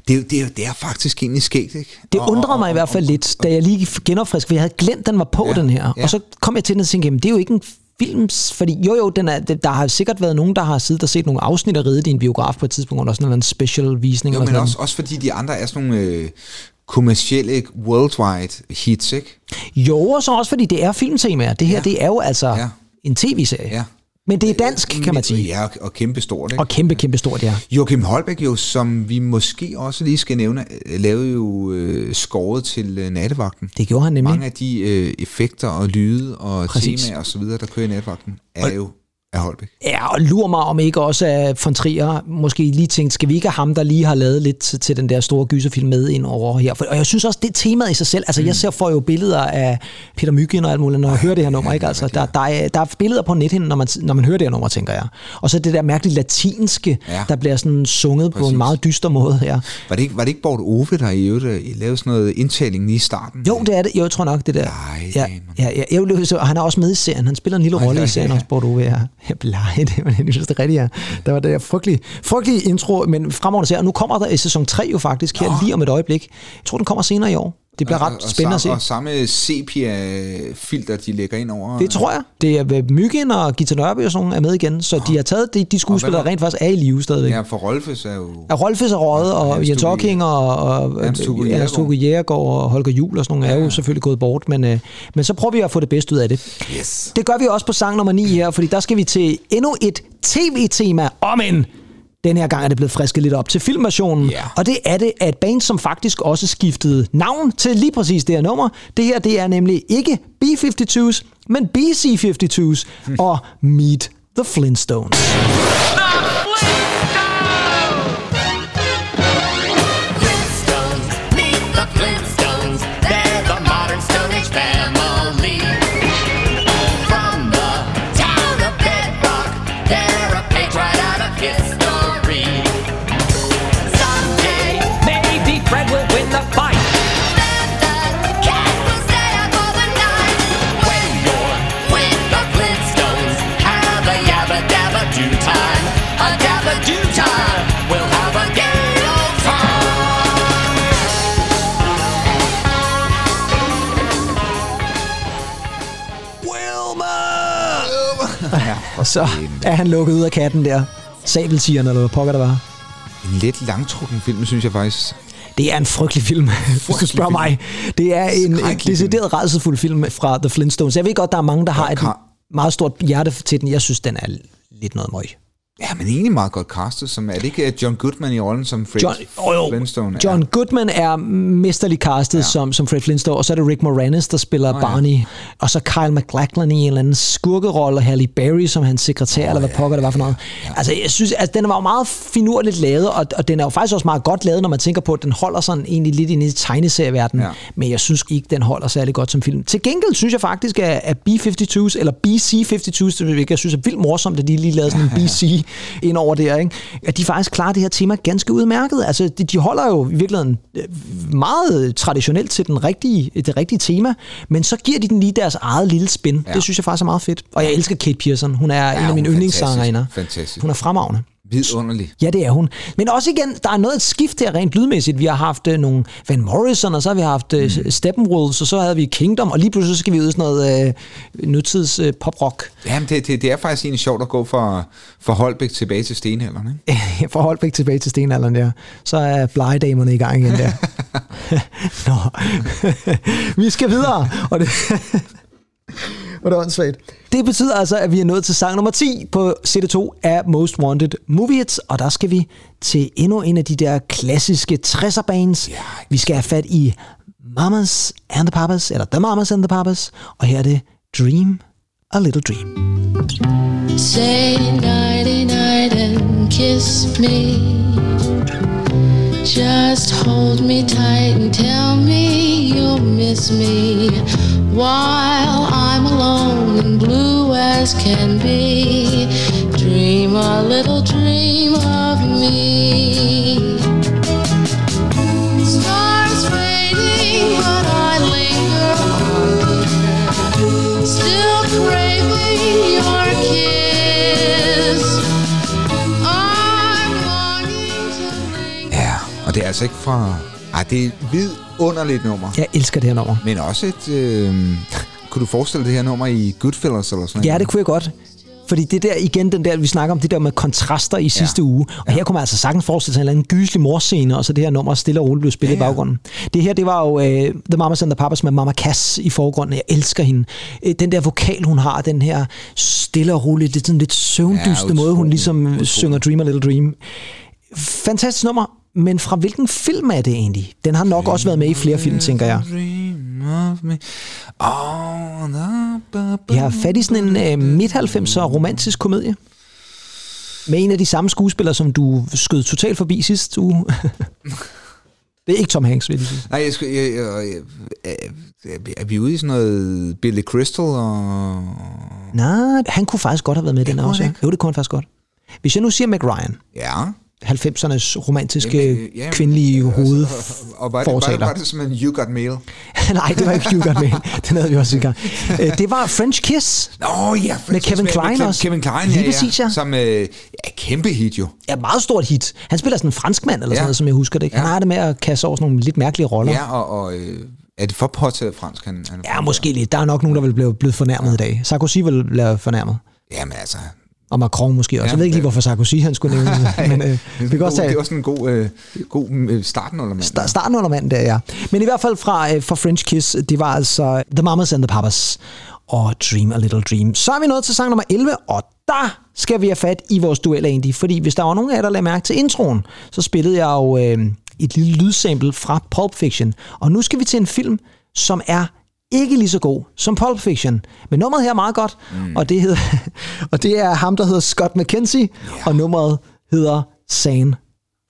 det, er det, det er faktisk egentlig skægt, ikke? Det Og- undrer og- mig i hvert fald lidt, da jeg lige genopfriskede, for jeg havde glemt, den var på Ja, den her. ja. Og så kom jeg til den og tænkte, jamen det er jo ikke en film, fordi jo jo, den er, der har sikkert været nogen, der har siddet og set nogle afsnit af Ridet i en biograf på et tidspunkt, under sådan en special visning. Jo, men sådan også, også fordi de andre er sådan nogle øh, kommercielle, worldwide hits, ikke? Jo, og så også fordi det er filmtemaer. Det her, Ja. det er jo altså Ja. en tv-serie. Ja. Men det er dansk, kan man sige. Ja, og, og kæmpe stort, ikke? Og kæmpe, kæmpe stort, ja. Joachim Holbæk jo, som vi måske også lige skal nævne, øh, lavede jo øh, skåret til øh, nattevagten. Det gjorde han nemlig. Mange af de øh, effekter og lyde og Præcis. temaer og så videre, der kører i nattevagten, er Og- jo af Holbæk. Ja, og lurer mig om ikke også at von Trier måske lige tænkt, skal vi ikke have ham, der lige har lavet lidt til, til den der store gyserfilm med ind over her? For, og jeg synes også, det temaet i sig selv. Altså, mm. jeg ser får jo billeder af Peter Myggen og alt muligt, når jeg hører det her nummer. Ikke? Altså, der, der, er, der er billeder på nethinden, når man, når man hører det her nummer, tænker jeg. Og så det der mærkelige latinske, ja. Ja. der bliver sådan sunget på Præcis. en meget dyster måde her. Var det ikke, var det ikke Bort Ove, der i øvrigt øh, lavede sådan noget indtaling lige i starten? Jo, det er det. Jo, jeg tror nok, det der. Blege ja, ja, ja, jeg og han er også med i serien. Han spiller en lille rolle ja, i serien ja. også, Bort Ove. Ja, ja blege det, jeg synes, det er rigtigt, ja. Der var det der frygtelige, frygtelige intro, men fremover ser, og nu kommer der i sæson 3 jo faktisk, her lige om et øjeblik. Jeg tror, den kommer senere i år. Det bliver ret spændende at se. Og, og samme sepia-filter, de lægger ind over. Det tror jeg. Det er Myggen og Gita Nørby og sådan nogle er med igen, så de har taget de, de skuespillere, Og der rent faktisk er i live stadigvæk. Ja, for Rolfes er jo... Ja, Rolfes er røget, og Hans Jens Ocking og, og Ernst Tugge Jægergaard og Holger Jul og sådan nogle er jo selvfølgelig gået bort, men, øh, men så prøver vi at få det bedste ud af det. Yes. Det gør vi også på sang nummer 9 her, fordi der skal vi til endnu et tv-tema om en den her gang er det blevet frisket lidt op til filmversionen, Ja. og det er det af et band, som faktisk også skiftede navn til lige præcis det her nummer. Det her, det er nemlig ikke B-52's, men BC-52's og Meet the Flintstones. Flintstones, så er han lukket ud af katten der. Sabeltigeren, eller hvad pokker der var. En lidt langtrukken film, synes jeg faktisk. Det er en frygtelig film, hvis du spørger mig. Det er en, en decideret redselsfuld film fra The Flintstones. Jeg ved godt, der er mange, der har et meget stort hjerte til den. Jeg synes, den er lidt noget møg. Ja, men egentlig meget godt castet. Som, er det ikke John Goodman i rollen som Fred John, oh, Flintstone? er? John Goodman er mesterlig castet ja. Ja. som, som Fred Flintstone, og så er det Rick Moranis, der spiller oh, ja. Barney. Og så Kyle MacLachlan i en eller anden skurkerolle, og Halle Berry som hans sekretær, oh, eller hvad pokker det var for noget. Ja. Altså, jeg synes, altså, den var jo meget finurligt lavet, og, og den er jo faktisk også meget godt lavet, når man tænker på, at den holder sådan egentlig lidt inde i tegneserieverdenen. Ja. Ja. Men jeg synes ikke, den holder særlig godt som film. Til gengæld synes jeg faktisk, at, at B-52's, eller BC-52's, det jeg synes er vildt morsomt, at de lige lavede sådan en BC ind over der, ikke? at de faktisk klarer det her tema ganske udmærket. Altså, de, de holder jo i virkeligheden øh, meget traditionelt til den rigtige, det rigtige tema, men så giver de den lige deres eget lille spin. Ja. Det synes jeg faktisk er meget fedt. Og jeg elsker Kate Pearson. Hun er ja, en af mine er yndlingssangerinder. Hun er fremragende. Vidunderlig. Ja, det er hun. Men også igen, der er noget et skift her rent lydmæssigt. Vi har haft øh, nogle Van Morrison, og så har vi haft øh, mm. Steppenwolves, og så havde vi Kingdom, og lige pludselig så skal vi ud i sådan noget øh, nutids øh, poprock. Jamen, det, det, det er faktisk egentlig sjovt at gå fra, fra Holbæk tilbage til Stenhalderen, ikke? Fra Holbæk tilbage til stenalderen der. Så er blegedamerne i gang igen der. Nå. vi skal videre. Og det, og det er åndssvagt. Det betyder altså, at vi er nået til sang nummer 10 på CD2 af Most Wanted Movie Hits, og der skal vi til endnu en af de der klassiske 60'er bands. Vi skal have fat i Mamas and the Papas, eller The Mamas and the Papas, og her er det Dream a Little Dream. Say nighty night and kiss me. Just hold me tight and tell me you'll miss me while I'm alone and blue as can be. Dream a little dream of me. Altså ikke fra... Ej, det er et vidunderligt nummer. Jeg elsker det her nummer. Men også et... Øh, kunne du forestille det her nummer i Goodfellas eller sådan Ja, noget? det kunne jeg godt. Fordi det der, igen den der, vi snakker om det der med kontraster i sidste uge. Og her kunne man altså sagtens forestille sig en eller anden gyselig morscene, og så det her nummer stille og roligt blev spillet Ja, ja, ja. i baggrunden. Det her, det var jo uh, The Mamas and the Papas med Mama Cass i forgrunden. Jeg elsker hende. Øh, Den der vokal, hun har, den her stille og roligt, lidt, sådan lidt søvndysende Ja, måde, hun ligesom utrolig. synger Dream a Little Dream. Fantastisk nummer, men fra hvilken film er det egentlig? Den har nok også været med i flere film, tænker jeg. Vi har fat i sådan en øh, midt-90'er romantisk komedie. Med en af de samme skuespillere, som du skød totalt forbi sidste uge. det er ikke Tom Hanks, vil jeg lige sige. Nej, jeg skal, jeg, jeg, jeg, jeg, er vi ude i sådan noget Billy Crystal og... Nej, han kunne faktisk godt have været med i den også. Jo, det kunne han faktisk godt. Hvis jeg nu siger Meg Ryan, Ja. 90'ernes romantiske Jamen, øh, ja, kvindelige altså, hoved. Og var det, var, det, var det simpelthen You Got Mail? Nej, det var ikke Hugh Grant med. Den havde vi også i gang. Øh, Det var French Kiss. Nå ja, Med Kevin Kline med også. Kevin Kline, Lige ja, præcis, ja. Som øh, ja, kæmpe hit jo. Ja, meget stort hit. Han spiller sådan en franskmand, eller Ja. sådan noget, som jeg husker det. ikke? Han Ja. har det med at kaste over sådan nogle lidt mærkelige roller. Ja, og, og øh, er det for påtaget fransk? Han, han Ja, måske lidt. Der er nok nogen, der vil blive blevet fornærmet i dag. Sarkozy vil blive fornærmet. Jamen altså... Og Macron måske også. Ja, jeg ved ikke lige, hvorfor Sarkozy han skulle nævne det. Men øh, vi kan også det tage er også en god, øh, god øh, starten under sta- starten under manden der, ja. Men i hvert fald fra, øh, fra French Kiss, det var altså The Mamas and the Papas og Dream a Little Dream. Så er vi nået til sang nummer 11, og der skal vi have fat i vores duel egentlig. Fordi hvis der var nogen af jer, der lagde mærke til introen, så spillede jeg jo øh, et lille lydsample fra Pulp Fiction. Og nu skal vi til en film, som er ikke lige så god som Pulp Fiction. Men nummeret her er meget godt, mm. og, det hedder, og det er ham, der hedder Scott McKenzie, yeah. og nummeret hedder San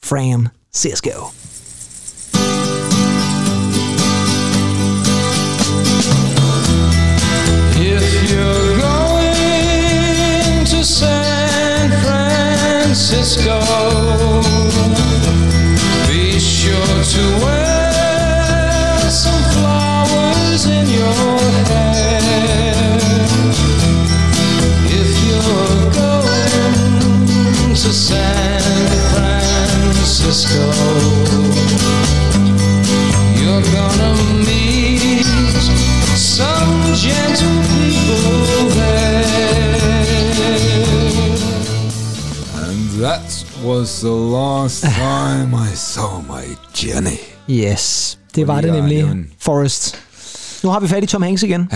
Francisco. If you're going to San Francisco, be sure to wear det var Og det lige nemlig. at lave en- Forrest. Nu har vi fat i Tom Hanks igen.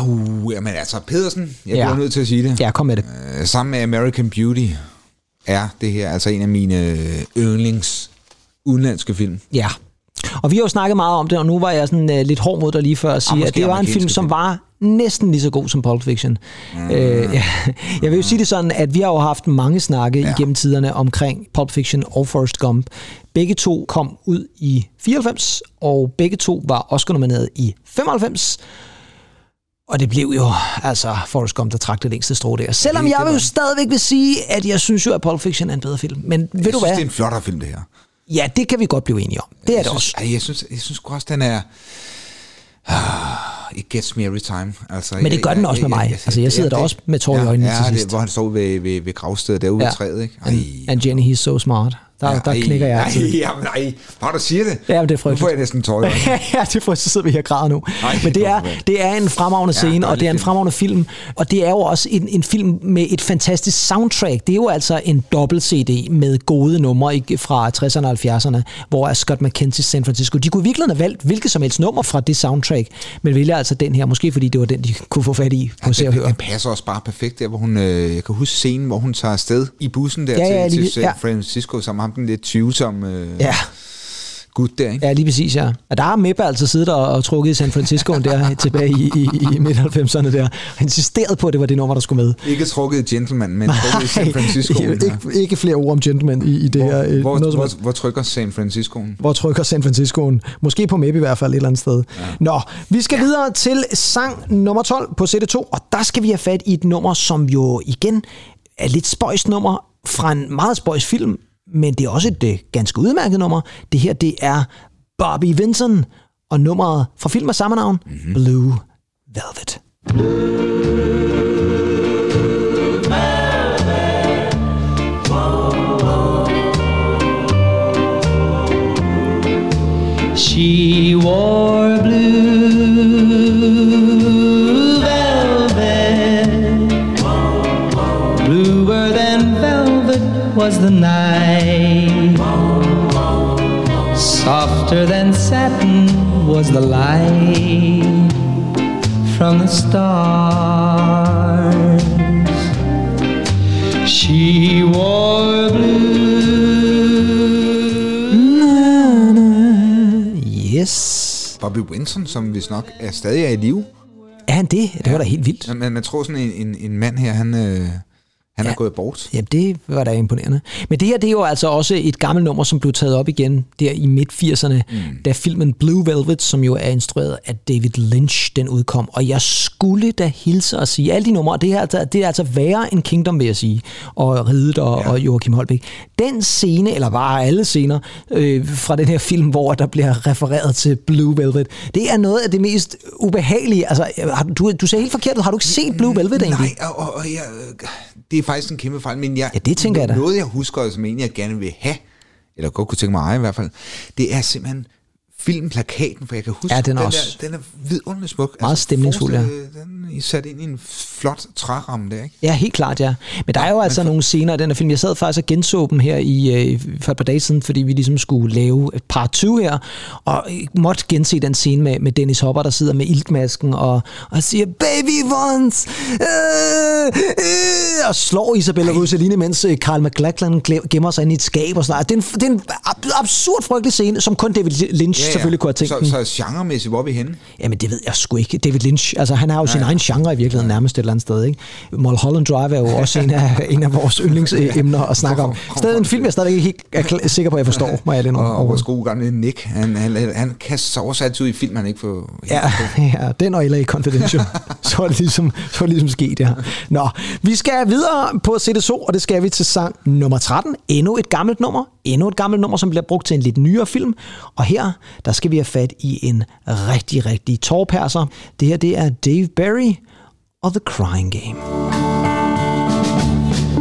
Uh, jamen altså, Pedersen, jeg Ja. bliver nødt til at sige det. Ja, kom med det. Øh, Sammen med American Beauty er det her altså en af mine yndlings udenlandske film. Ja. Og vi har jo snakket meget om det, og nu var jeg sådan uh, lidt hård mod dig lige før at sige, måske at det var en film, som var næsten lige så god som Pulp Fiction. Mm. Øh, ja. Jeg vil jo sige det sådan, at vi har jo haft mange snakke ja. igennem tiderne omkring Pulp Fiction og Forrest Gump. Begge to kom ud i 94, og begge to var Oscar nomineret i 95. Og det blev jo altså Forrest Gump, der trak det længste strå der. Selvom jeg vil jo stadigvæk vil sige, at jeg synes jo, at Pulp Fiction er en bedre film. Men ved jeg du synes, hvad? det er en flottere film, det her. Ja, det kan vi godt blive enige om. Det er jeg det synes, også. Jeg synes, jeg synes også, den er... Ah, It gets me every time. Altså, Men det gør den også med mig. Altså, jeg sidder der også med tårer i øjnene ja, til Ja, sidst. det, hvor han står ved, ved, ved gravstedet derude ja. ved træet, ikke? Ej, And, and Jenny, he's so smart. Der, ja, der knækker jeg altid. Ej, jamen, ej, bare du siger det. Ja, men det er Nu frygteligt. får jeg næsten tøj. ja, det får så sidder vi her og græder nu. Ej, Men det er, det er en fremragende Ja, scene, og det er en fremragende film. Og det er jo også en, en film med et fantastisk soundtrack. Det er jo altså en dobbelt CD med gode numre fra 60'erne og 70'erne, hvor er Scott McKenzie San Francisco. De kunne virkelig have valgt hvilket som helst nummer fra det soundtrack, men vælger altså den her, måske fordi det var den, de kunne få fat i på og den, den passer også bare perfekt der, hvor hun, øh, jeg kan huske scenen, hvor hun tager afsted i bussen der Ja, ja, til, lige- til San ja. Francisco, som ham den lidt tvivlsomme øh, Ja. gut der, ikke? Ja, lige præcis, ja. Og der har Meppa altså siddet og, og trukket i San Francisco der tilbage i, i, i midt-90'erne der. Og insisteret på, at det var det nummer, der skulle med. Ikke trukket Gentleman, men trukket i San Francisco. ikke, ikke, ikke flere ord om gentleman i, i det her. øh, Hvor, noget hvor, hvor trykker San Francisco? Hvor trykker San Franciscoen? Måske på Map i hvert fald et eller andet sted. Ja. Nå, vi skal ja. videre til sang nummer 12 på CD2, og der skal vi have fat i et nummer, som jo igen er lidt spøjs nummer fra en meget spøjs film, men det er også et øh, ganske udmærket nummer. Det her, det er Bobby Vinson, og nummeret fra film af samme navn, mm-hmm. Blue Velvet. She wore blue velvet. Bluer than velvet was the night. Softer than satin was the light from the stars. She wore blue. Yes. Bobby Winson, som hvis nok er stadig er i live. Er han det? Det var da helt vildt. Man, man tror sådan en, en, en mand her, han, øh, han ja. er gået bort. Ja, det var da imponerende. Men det her, det er jo altså også et gammelt nummer, som blev taget op igen der i midt-80'erne, mm. da filmen Blue Velvet, som jo er instrueret af David Lynch, den udkom. Og jeg skulle da hilse og sige, alle de numre, det er altså, det er altså værre end Kingdom, vil jeg sige, og Ridet og, ja. og Joachim Holbæk. Den scene, eller var alle scener øh, fra den her film, hvor der bliver refereret til Blue Velvet, det er noget af det mest ubehagelige. Altså, har du, du, ser helt forkert ud. Har du ikke set Blue Velvet egentlig? Nej, og, og, jeg, det er faktisk en kæmpe fejl, men jeg, Ja, det tænker jeg da. noget, jeg husker, som egentlig jeg gerne vil have, eller godt kunne tænke mig at eje i hvert fald, det er simpelthen filmplakaten, for jeg kan huske, Ja, den er den, også der, den er vidunderligt smuk. meget stemningsfuld, ja. Den er sat ind i en flot træramme der, ikke? Ja, helt klart, ja. Men der er jo altså nogle scener i den her film. Jeg sad faktisk og genså dem her i, øh, for et par dage siden, fordi vi ligesom skulle lave et par 20 her, og måtte gense den scene med, med Dennis Hopper, der sidder med iltmasken og, og siger, baby once, øh, øh, og slår Isabella Rossellini, mens øh, Carl McLachlan gemmer sig inde i et skab og sådan noget. Det er en, det er en ab- absurd frygtelig scene, som kun David Lynch ja, ja. Selvfølgelig kunne have tænkt den. Så, så genremæssigt, hvor er vi henne? Jamen, det ved jeg sgu ikke. David Lynch, altså han har jo sin Ja, ja. egen genre i virkeligheden nærmest et eller andet sted, ikke? Mulholland Drive er jo også en af, en af vores yndlingsemner at snakke om. Stadig en film, jeg stadig ikke helt er kl- sikker på, at jeg forstår, må jeg lige Og, og vores gode gamle Nick, han, han, han kaster sig altid ud i film, han ikke får... Ja, ja, den og LA Confidential. så er det ligesom, så er det ligesom sket, ja. Nå, vi skal videre på CD2, og det skal vi til sang nummer 13. Endnu et gammelt nummer. Endnu et gammelt nummer, som bliver brugt til en lidt nyere film. Og her, der skal vi have fat i en rigtig, rigtig tårperser. Det her, det er Dave Barry og The Crying Game.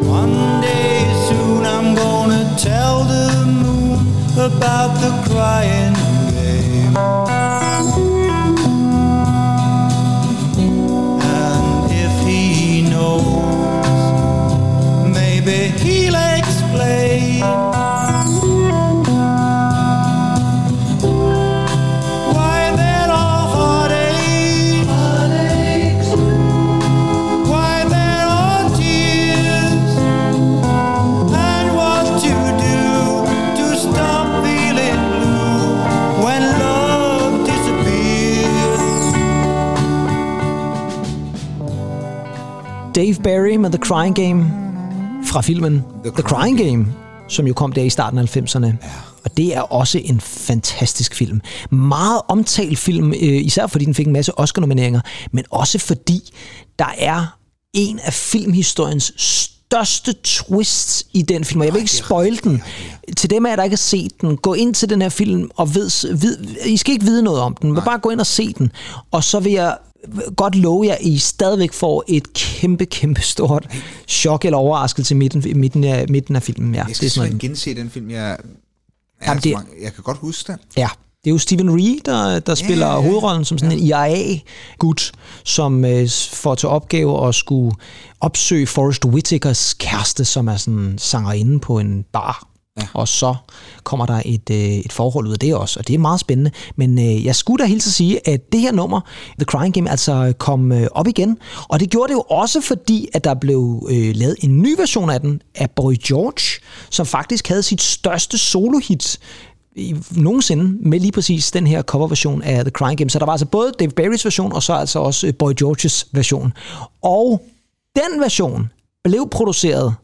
One day soon I'm gonna tell the moon about the crying game. And if he knows, maybe he'll explain. Dave Barry med The Crying Game fra filmen The, The Crying Game, som jo kom der i starten af 90'erne. Ja. Og det er også en fantastisk film. Meget omtalt film, øh, især fordi den fik en masse Oscar-nomineringer, men også fordi der er en af filmhistoriens største twists i den film, og jeg vil ikke spoil den. Til dem af jer, der ikke har set den, gå ind til den her film og ved, ved I skal ikke vide noget om den, men bare gå ind og se den. Og så vil jeg godt love jer, at I stadigvæk får et kæmpe, kæmpe stort chok eller overraskelse i midten, midten, af, midten af filmen. Ja, Jeg det skal er sådan gense den film, jeg... Jamen, Jamen, det- det... Jeg kan godt huske den. Ja, det er jo Stephen Ree, der, der spiller ja, ja. hovedrollen som sådan en IRA-gut, som øh, får til opgave at skulle opsøge Forrest Whitakers kæreste, som er sådan sangerinde på en bar. Ja. Og så kommer der et, øh, et forhold ud af det også, og det er meget spændende. Men øh, jeg skulle da helt at sige, at det her nummer, The Crying Game, altså kom øh, op igen. Og det gjorde det jo også fordi, at der blev øh, lavet en ny version af den af Boy George, som faktisk havde sit største solohit i, nogensinde med lige præcis den her coverversion af The Crying Game. Så der var altså både Dave Barrys version, og så altså også øh, Boy Georges version. Og den version blev produceret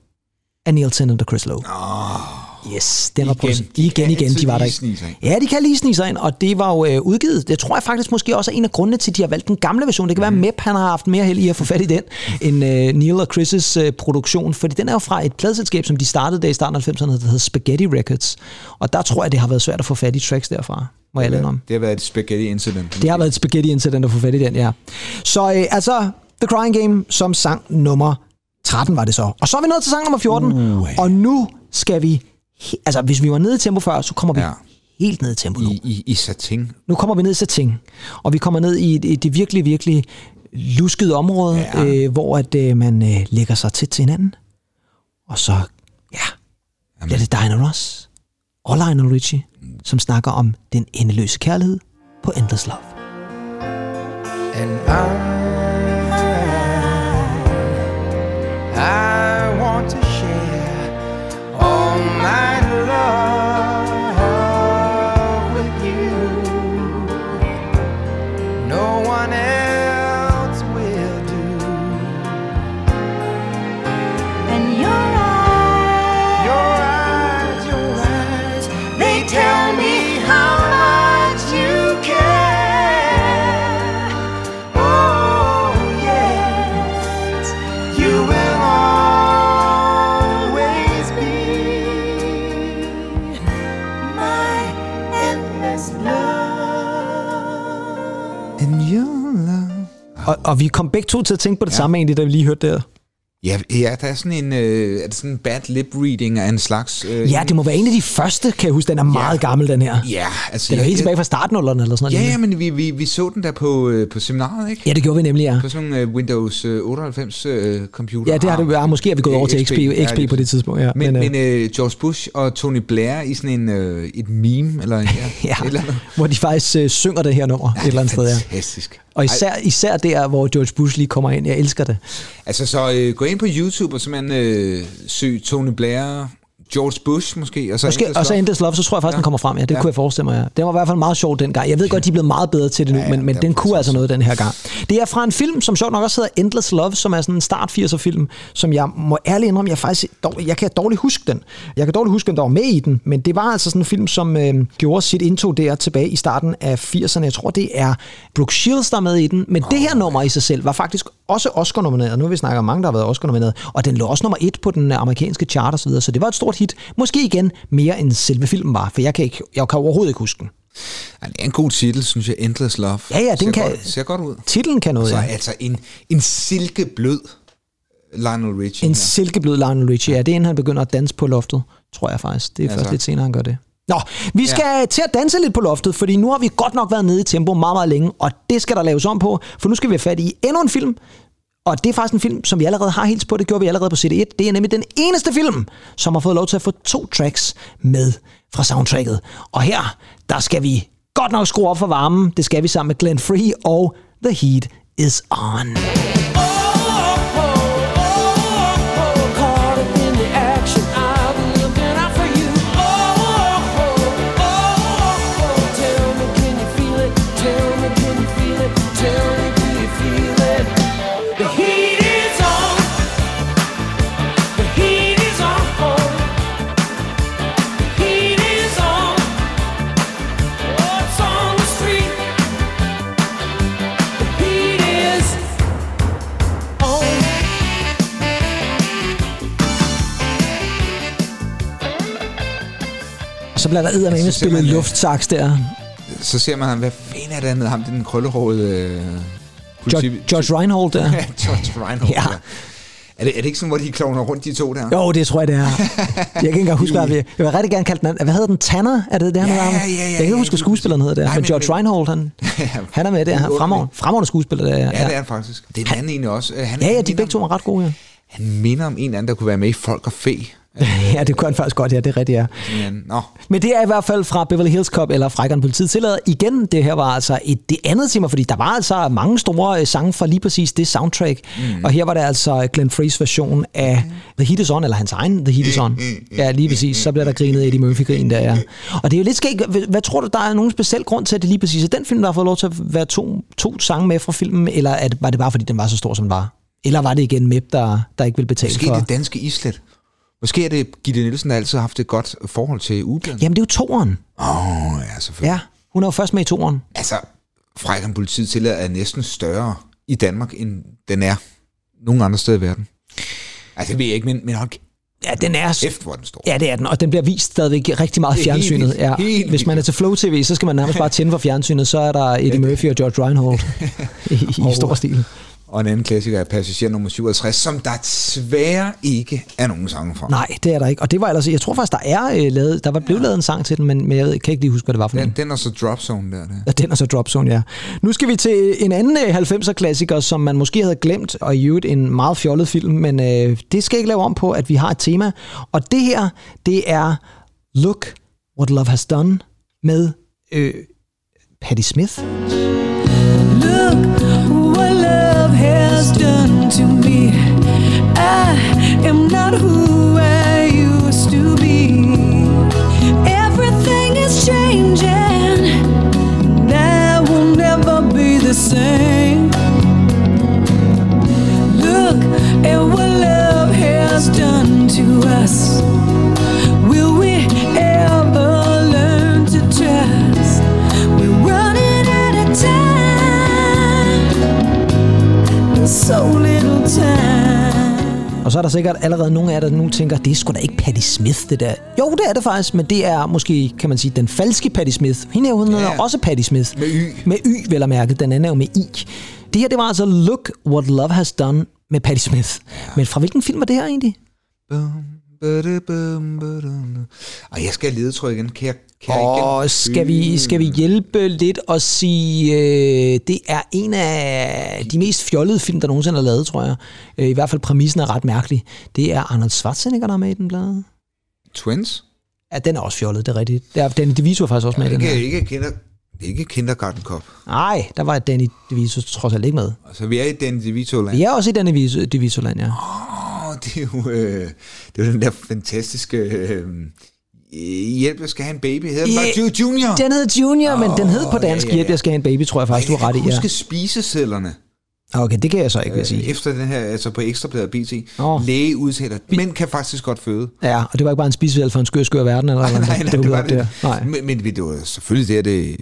af Neil Tennant og Chris Lowe. Oh, yes, den var igen. produceret. Igen, igen, de var der ikke. Ja, de kan lige snige sig ind, og det var jo øh, udgivet. Det tror jeg faktisk måske også er en af grundene til, at de har valgt den gamle version. Det kan Mhm. være, at Mep han har haft mere held i at få fat i den, end øh, Neil og Chris' øh, produktion. Fordi den er jo fra et pladselskab, som de startede der i starten af 90'erne, der hedder Spaghetti Records. Og der tror jeg, det har været svært at få fat i tracks derfra, må jeg lade om. Det har været et spaghetti incident. Det har været et spaghetti incident at få fat i den, ja. Så øh, altså, The Crying Game som sang nummer 13 var det så. Og så er vi nået til sang nummer 14, uh, og nu skal vi... Altså, hvis vi var nede i tempo før, så kommer vi Ja. helt ned i tempo nu. I, i, i satin. Nu kommer vi ned i setting, og vi kommer ned i det, det virkelig, virkelig luskede område, Ja. ja. øh, hvor at øh, man øh, lægger sig tæt til hinanden. Og så, ja, bliver det Diana Ross og Lionel Richie, som snakker om den endeløse kærlighed på Endless Love. And I, Og, og vi kom begge to til at tænke på det ja. samme egentlig, da vi lige hørte det. Ja, ja, der er sådan en, øh, er det sådan en bad lip reading af en slags... Øh, Ja, det må være en af de første, kan jeg huske. Den er meget gammel, den her. Ja, altså... Den er jo jeg- helt tilbage fra startnullerne eller sådan Ja, noget. ja, men vi, vi, vi så den der på, øh, på seminaret, ikke? ja, det gjorde vi nemlig, ja. På sådan nogle øh, Windows øh, 98 øh, computer. Ja, det har det ja, Måske er vi gået over til XP, XP på det tidspunkt. Ja. Men, men, øh, men øh, George Bush og Tony Blair i sådan en, øh, et meme, eller ja, ja, et eller andet. hvor de faktisk øh, synger det her nummer et eller andet sted, ja. Fantastisk. Og især, især der, hvor George Bush lige kommer ind. Jeg elsker det. Altså, så øh, gå ind på YouTube og simpelthen øh, søg Tony Blair, George Bush måske, og så Måske, Endless og så Love. Endless Love, så tror jeg faktisk, ja. den kommer frem. Ja, det Ja. kunne jeg forestille mig, ja. Den var i hvert fald meget sjov dengang. Jeg ved godt, de er blevet meget bedre til det nu, Ja, ja, men, men den kunne altså noget den her gang. Det er fra en film, som sjovt nok også hedder Endless Love, som er sådan en start 80'er film, som jeg må ærligt indrømme, jeg faktisk dårlig, jeg kan dårligt huske den. Jeg kan dårligt huske, hvem der var med i den, men det var altså sådan en film, som øh, gjorde sit indtog der tilbage i starten af 80'erne. Jeg tror, det er Brooke Shields, der er med i den, men oh, det her nummer i sig selv var faktisk også Oscar-nomineret. Nu har vi snakket om mange, der har været Oscar-nomineret, og den lå også nummer et på den amerikanske chart og så videre, så det var et stort hit. Måske igen mere end selve filmen var, for jeg kan, ikke, jeg kan overhovedet ikke huske den. Ja, det er en god titel, synes jeg, Endless Love. Ja, ja, den ser kan- Godt, ser godt ud. Titlen kan noget, Så ja. altså en, en silkeblød Lionel Richie. En her. silkeblød Lionel Richie, ja. Det er inden han begynder at danse på loftet, tror jeg faktisk. Det er Ja, først tak. lidt senere, han gør det. Nå, vi skal ja. til at danse lidt på loftet, fordi nu har vi godt nok været nede i tempo meget, meget længe, og det skal der laves om på, for nu skal vi have fat i endnu en film, og det er faktisk en film, som vi allerede har helt på. Det gjorde vi allerede på CD1. Det er nemlig den eneste film, som har fået lov til at få to tracks med fra soundtracket. Og her, der skal vi godt nok skrue op for varmen. Det skal vi sammen med Glenn Free og The Heat is On. Oh! Bliver der eddermame synes spillet simpelthen, luftsaks der. Så ser man ham, hvad fanden er det andet? Ham, den krøllehårede... Øh, politi- George, George Reinhold der. Ja, George Reinhold. Ja. Ja. Er, det, er det ikke sådan, hvor de klovner rundt, de to der? Jo, det tror jeg, det er. Jeg kan ikke engang huske, hvad vi... Jeg vil rigtig gerne kalde den... Hvad hedder den? Tanner? Er det det, han Ja, hedder? ja, ja, Jeg kan ikke ja, huske, hvad skuespilleren hedder der. Nej, Men George Reinhold, han, han er med der. Han er fremragende, fremragende skuespiller. Der, Ja, det er han faktisk. Det er den anden egentlig også. Øh, Han, Ja, ja, han de begge to er ret gode, ja. Han minder om en anden, der kunne være med i Folk og Fæ. ja, det kunne han faktisk godt, ja, det er rigtigt, ja. Men, Men det er i hvert fald fra Beverly Hills Cop, eller Frækkeren Politiet tillader. Igen, det her var altså et, det andet tema, fordi der var altså mange store øh, sange fra lige præcis det soundtrack. Mm. Og her var det altså Glenn Freys version af The Heat Is On, eller hans egen The Heat Is On. Ja, lige præcis. Så bliver der grinet Eddie Murphy-grin der, ja. Og det er jo lidt skægt. Hvad, tror du, der er nogen speciel grund til, at det lige præcis er den film, der har fået lov til at være to, to sange med fra filmen, eller er det, var det bare, fordi den var så stor, som den var? Eller var det igen Mep, der, der ikke vil betale måske for... det danske islet. Måske er det Gitte Nielsen, der altid har haft et godt forhold til ugebladet. Jamen, det er jo toeren. Åh, oh, ja, selvfølgelig. Ja, hun er jo først med i toeren. Altså, Frækkeren Politiet tillader er næsten større i Danmark, end den er nogen andre steder i verden. Altså, det ved jeg ikke, men, men hold Ja, den er... kæft, hvor den stor. Ja, det er den, og den bliver vist stadigvæk rigtig meget i er helt fjernsynet. vildt. Ja. Helt Hvis man er til Flow TV, så skal man nærmest bare tænde for fjernsynet, så er der Eddie Murphy og George Reinhold i, i stor stil. Og en anden klassiker er Passager nummer 67, som der desværre ikke er nogen sange fra. Nej, det er der ikke. Og det var ellers, jeg tror faktisk, der er øh, lavet, der var blevet lavet en sang til den, men, men jeg ved, kan ikke lige huske, hvad det var for Den, en. den er så Drop Zone der. der. Ja, den er så Drop Zone, ja. Nu skal vi til en anden øh, 90'er-klassiker, som man måske havde glemt, og i øvrigt en meget fjollet film, men øh, det skal ikke lave om på, at vi har et tema. Og det her, det er Look What Love Has Done med øh, Patti Smith. Look has done to me. I am not who der sikkert allerede nogle af jer, der nu tænker, det er sgu da ikke Patti Smith, det der. Jo, det er det faktisk, men det er måske, kan man sige, den falske Patti Smith. Hende er jo ja. Ja. også Patti Smith. Med Y. Med Y, vel at mærke. Den anden er jo med I. Det her, det var altså Look What Love Has Done med Patti Smith. Ja. Men fra hvilken film var det her egentlig? Bum, bada, bum, badum. Og jeg skal have ledetråd igen. Kan jeg, kan? Og skal vi, skal vi hjælpe lidt og sige, øh, det er en af de mest fjollede film, der nogensinde er lavet, tror jeg. Øh, I hvert fald præmissen er ret mærkelig. Det er Arnold Schwarzenegger, der er med i den blade. Twins? Ja, den er også fjollet, det er rigtigt. Der, Danny DeVito er faktisk også med i den her. Ikke, ikke, kinder, er ikke Kindergarten Cop. Nej, der var Danny DeVito trods alt ikke med. Altså, vi er i den DeVito-land. Vi er også i Danny DeVito- DeVito-land, ja. Åh, det er jo, øh, det er jo den der fantastiske... Øh, hjælp, jeg skal have en baby. Hedder den bare Ja, Ju- Junior? Den hed Junior, men den hed på dansk ja, ja, Hjælp, jeg skal have en baby, tror jeg faktisk, du har ret i. Jeg kan Ja. huske spisesedlerne. Okay, det kan jeg så ikke vil sige. Efter den her, altså på Ekstrabladet BT. Åh. Læge udtaler, mænd kan faktisk godt føde. Ja, og det var ikke bare en spisevæld for en skør, skør verden, eller hvad? nej, nej, det dukkede var det. der. Nej. Men, men det var selvfølgelig det, det,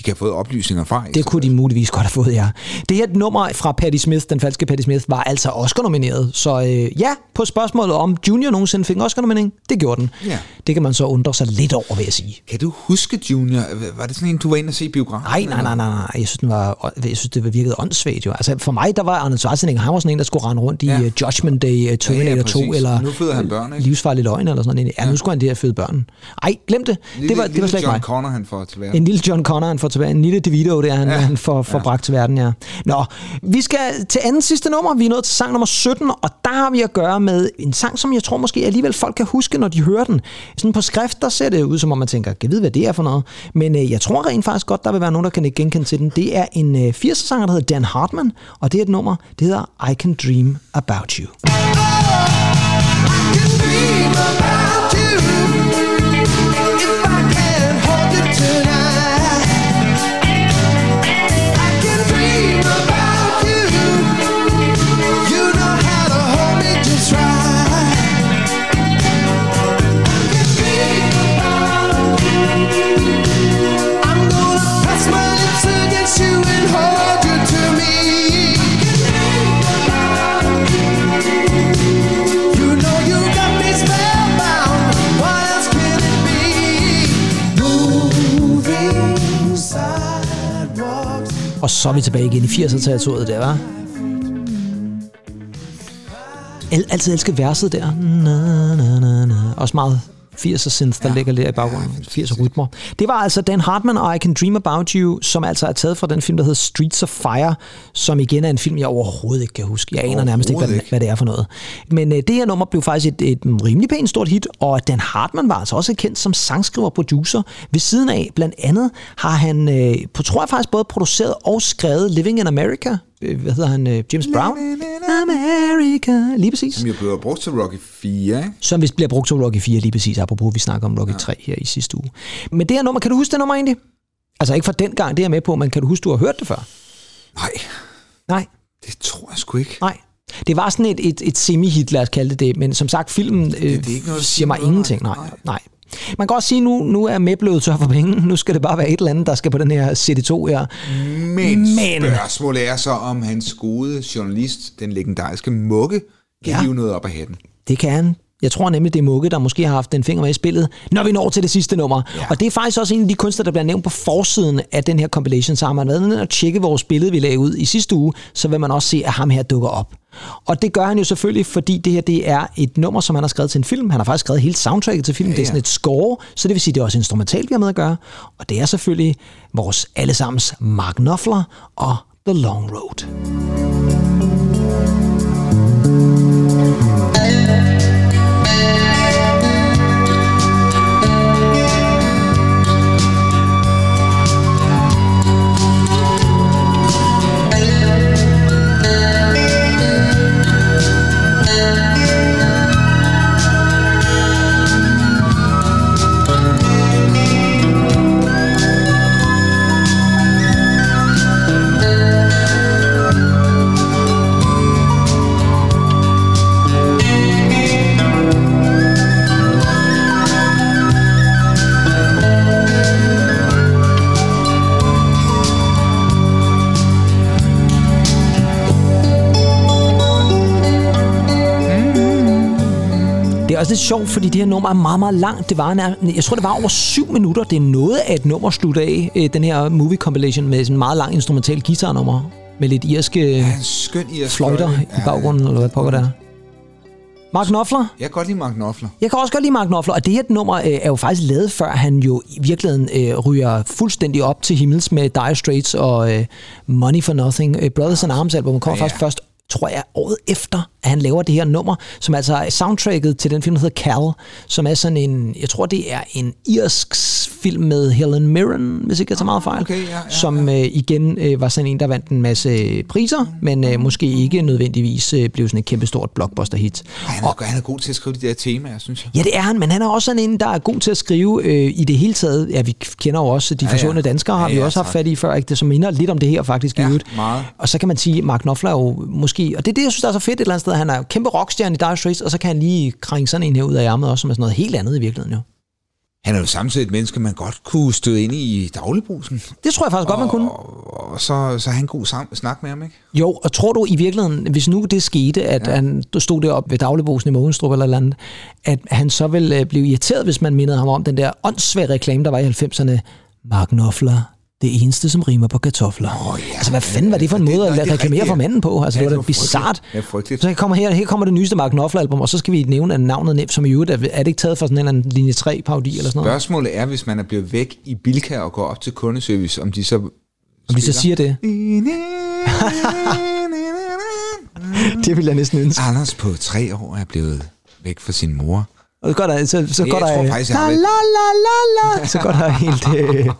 de kan have fået oplysninger fra. Det kunne de muligvis godt have fået, ja. Det her nummer fra Patti Smith, den falske Patti Smith, var altså Oscar-nomineret. Så øh, ja, på spørgsmålet om Junior nogensinde fik en Oscar-nominering, det gjorde den. Ja. Det kan man så undre sig lidt over, vil jeg sige. Kan du huske Junior? Var det sådan en, du var inde og se biografen? Nej, nej, nej, nej, nej. Jeg synes, den var, jeg synes, det virkede åndssvagt jo. Altså, for mig, der var Arnold Schwarzenegger, han var sådan en, der skulle rende rundt i Ja. ja. Judgment Day, uh, Terminator Ja, ja, 2, præcis. eller Nu føder han børn, ikke? Livsfarlig løgn, eller sådan noget. Ja, nu skulle han det her føde børn. Ej, glem det. Lille, det var, det var slet ikke John mig. Connor, han får til verden. En lille John Connor, han får tilbage. En lille DeVito, der han, ja. han får, får ja. bragt til verden, ja. Nå, vi skal til anden sidste nummer. Vi er nået til sang nummer 17, og der har vi at gøre med en sang, som jeg tror måske alligevel folk kan huske, når de hører den. Sådan på skrift, der ser det ud, som om man tænker, kan vide, hvad det er for noget? Men øh, jeg tror rent faktisk godt, der vil være nogen, der kan genkende til den. Det er en øh, 80'er sanger, der hedder Dan Hartman, og det er et nummer, det hedder I Can Dream About. You Og så er vi tilbage igen i 80'er-territoriet der, var. Al- altid elsket verset der. Na, na, na, na. Også meget 80'er synth, der ja. ligger lidt i baggrunden. 80'er rytmer. Det var altså Dan Hartman og I Can Dream About You, som altså er taget fra den film, der hedder Streets of Fire, som igen er en film, jeg overhovedet ikke kan huske. Jeg aner nærmest ikke, hvad, Overhovedet hvad det er for noget. Men øh, det her nummer blev faktisk et, et rimelig pænt stort hit, og Dan Hartman var altså også kendt som sangskriver og producer. Ved siden af, blandt andet, har han, øh, på tror jeg faktisk, både produceret og skrevet Living in America. Øh, Hvad hedder han? Øh, James Brown? America. Lige præcis. Som jo blev brugt til Rocky 4, ikke? Som vist bliver brugt til Rocky 4 lige præcis, apropos vi snakker om Rocky 3 her i sidste uge. Men det her nummer, kan du huske det nummer egentlig? Altså ikke fra den gang, det er med på, men kan du huske, du har hørt det før? Nej. Nej. Det tror jeg sgu ikke. Nej. Det var sådan et, et, et semi-hit, lad os kalde det det, men som sagt, filmen øh, det er ikke noget siger sige mig noget ingenting. Nej, nej. Man kan også sige, nu, nu er med blevet tør for penge. Nu skal det bare være et eller andet, der skal på den her CD2 her. Men, Men- spørgsmålet er så, om hans gode journalist, den legendariske Mugge, kan Ja. hive noget op af hatten. Det kan han. Jeg tror nemlig, det er Mugge, der måske har haft en finger med i spillet, når vi når til det sidste nummer. Ja. Og det er faktisk også en af de kunstnere, der bliver nævnt på forsiden af den her compilation. Så har man været nede og tjekke vores billede, vi lagde ud i sidste uge, så vil man også se, at ham her dukker op. Og det gør han jo selvfølgelig, fordi det her det er et nummer, som han har skrevet til en film. Han har faktisk skrevet hele soundtracket til filmen. Ja, ja. Det er sådan et score, så det vil sige, det er også instrumentalt, vi har med at gøre. Og det er selvfølgelig vores allesammens Mark Knopfler og The Long Road. Også lidt sjovt, fordi det her nummer er meget, meget langt. Det var nær, jeg tror, det var over syv minutter. Det er noget af et nummer slut af, øh, den her movie compilation med sådan en meget lang instrumental guitarnummer med lidt irske Ja, en skøn irsk fløjter fløjte. i baggrunden, eller hvad pokker der er. Mark Knopfler? Jeg kan godt lide Mark Knopfler. Jeg kan også godt lide Mark Knopfler, og det her nummer øh, er jo faktisk lavet, før han jo i virkeligheden øh, ryger fuldstændig op til himmels med Dire Straits og øh, Money for Nothing. Øh, Brothers in Arms album kommer Ja, ja. faktisk først tror jeg, året efter, at han laver det her nummer, som altså er soundtracket til den film, der hedder Cal, som er sådan en, jeg tror, det er en irsk film med Helen Mirren, hvis ikke jeg tager meget fejl, okay, ja, ja, som øh, igen øh, var sådan en, der vandt en masse priser, men øh, måske ikke nødvendigvis øh, blev sådan et kæmpestort blockbuster-hit. Ej, han, er, han er god til at skrive de der temaer, synes jeg. Ja, det er han, men han er også sådan en, der er god til at skrive øh, i det hele taget. Ja, vi kender jo også de Ja, ja. forsvundne danskere, har Ja, vi ja, også haft tak. fat i før, ikke? det som minder lidt om det her faktisk i Ja, øvrigt. meget. Og så kan man sige, at Mark Knopfler er jo måske, og det er det, jeg synes, der er så fedt et eller andet sted, han er kæmpe rockstjerne i Dire Straits, og så kan han lige krænge sådan en her ud af ærmet også, som er sådan noget helt andet i virkeligheden jo. Han er jo samtidig et menneske, man godt kunne støde ind i dagligbrusen. Det tror jeg faktisk godt, man kunne. Og, og så, så er han god sam- snak med ham, ikke? Jo, og tror du i virkeligheden, hvis nu det skete, at ja. han stod deroppe ved dagligbosen i Mogenstrup eller andet, at han så ville øh, blive irriteret, hvis man mindede ham om den der åndssvage reklame, der var i 90'erne. Mark Knopfler, det eneste, som rimer på kartofler. Oh, ja, altså, hvad fanden var det for en det- måde nej, at det er reklamere for ja. manden på? Altså, Ja, det det var da bizart. Ja, frygteligt. Så her kommer, her, her kommer det nyeste Mark Knopfler-album, og så skal vi nævne at navnet, som i øvrigt er, er det ikke taget fra sådan en eller anden linje 3-parodi eller sådan noget? Spørgsmålet er, hvis man er blevet væk i Bilka og går op til kundeservice, om de så... Om de så siger det. det vil jeg næsten ønske. Anders på tre år er blevet væk fra sin mor. Og så går der, så, så går der, tror faktisk, jeg la, la, la, la, så går der helt øh,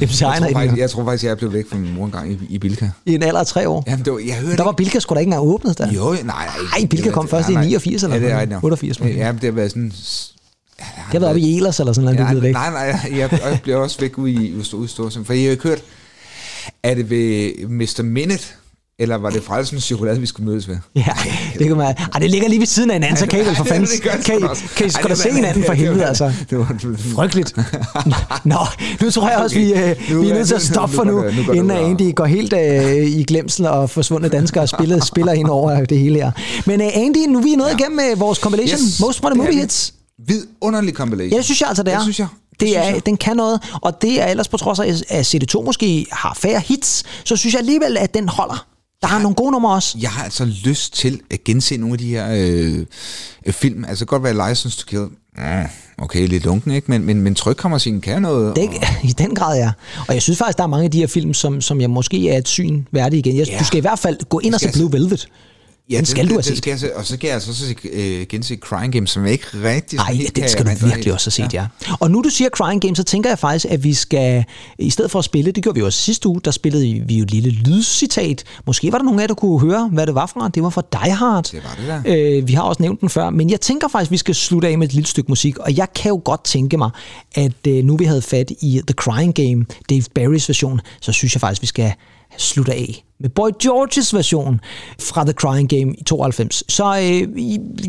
Jeg tror, faktisk, jeg tror faktisk, jeg er blevet væk fra min mor en gang i, i Bilka. I en alder af tre år. Jamen, det var, jeg hørte Der var Bilka sgu da ikke engang åbnet der. Jo, nej, nej. Ej, Bilka kom først i 89 eller ja, det er noget. rigtigt nok. 88 måske. Ja, men det har været sådan... Det har været oppe i Elers eller sådan noget, Ja, du ved væk. nej, nej, jeg, jeg blev også væk ude i Storsum. For jeg har ikke hørt, er det ved Mr. Minute, eller var det Frelsens chokolade, vi skulle mødes ved? Ja, det kan man. Ej, det ligger lige ved siden af hinanden, så kan I vel for fanden. Kan I, kan I sgu da se hinanden for helvede, altså. Det var, Frygteligt. Nå, nu tror jeg også, vi, øh, vi er nødt til at stoppe for nu, inden bra. Andy går helt øh, i glemsel og forsvundne danskere spiller, spiller ind over det hele her. Men øh, Andy, nu er vi nået igennem med vores compilation, Yes, Most er Movie vi. Hits. Vidunderlig compilation. Ja, det synes jeg altså, det er. Det synes jeg. Det er, den kan noget, og det er ellers på trods af, at CD2 måske har færre hits, så synes jeg alligevel, at den holder. Der er nogle gode numre også. Jeg har altså lyst til at gense nogle af de her øh, øh, film. Altså godt være License to Kill. Mm, okay, lidt lunken, ikke? Men, men, men trykkammerscenen kan noget. Det, I den grad, ja. Og jeg synes faktisk, der er mange af de her film, som, som jeg måske er et syn værdig igen. Jeg, Ja. Du skal i hvert fald gå ind og se Blue Velvet. Ja, den skal du have den set. Skal jeg se, og så skal jeg altså også se, øh, gense Crying Game, som jeg ikke rigtig... Nej, kan skal du virkelig også have set, ja. ja. Og nu du siger Crying Game, så tænker jeg faktisk, at vi skal, i stedet for at spille, det gjorde vi jo også sidste uge, der spillede vi jo et lille lydcitat. Måske var der nogen af jer, der kunne høre, hvad det var fra. Det var fra Die Hard. Det var det der. Øh, vi har også nævnt den før, men jeg tænker faktisk, vi skal slutte af med et lille stykke musik, og jeg kan jo godt tænke mig, at øh, nu vi havde fat i The Crying Game, Dave Barrys version, så synes jeg faktisk, vi skal slutte af med Boy Georges version fra The Crying Game i 92. Så øh,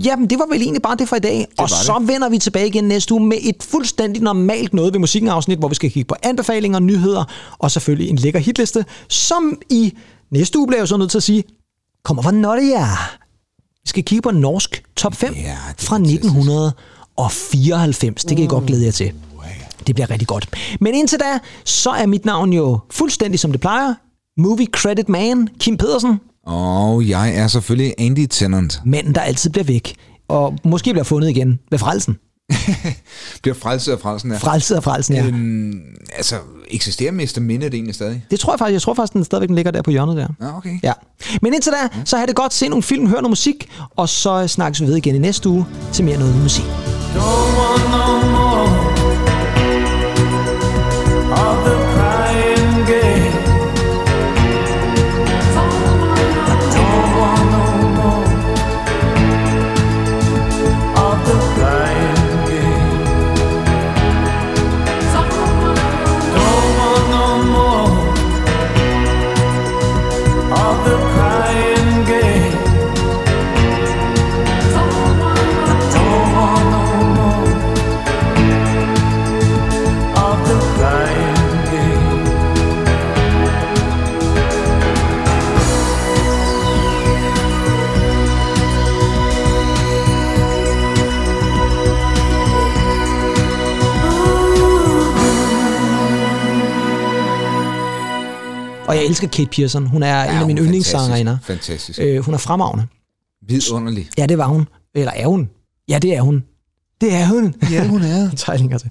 jamen, det var vel egentlig bare det for i dag, og det. så vender vi tilbage igen næste uge med et fuldstændig normalt noget ved musikken-afsnit, hvor vi skal kigge på anbefalinger, nyheder og selvfølgelig en lækker hitliste, som i næste uge bliver jeg så nødt til at sige, kommer fra Norge. Vi skal kigge på norsk top 5 Ja, det fra fantastisk. 1994. Det kan I godt glæde jer til. Det bliver rigtig godt. Men indtil da, så er mit navn jo fuldstændig som det plejer. Movie Credit Man, Kim Pedersen. Og jeg er selvfølgelig Andy Tennant. Manden, der altid bliver væk. Og måske bliver fundet igen ved frelsen. Bliver frelset af frelsen her. Frelset af frelsen, ja. Øhm, altså, eksisterer Mester Mindet egentlig stadig? Det tror jeg faktisk. Jeg tror faktisk, den stadigvæk den ligger der på hjørnet der. Ja, okay. Ja. Men indtil da, så har det godt. Se nogle film, hør noget musik, og så snakkes vi ved igen i næste uge til mere noget musik. Don't want no Og jeg elsker Kate Pearson. Hun er ja, en af mine er yndlingssangerinder. fantastisk. Fantastisk. Øh, hun er fremragende. Vidunderlig. Ja, det var hun. Eller er hun? Ja, det er hun. Det er hun. Ja, hun er. Tegninger til.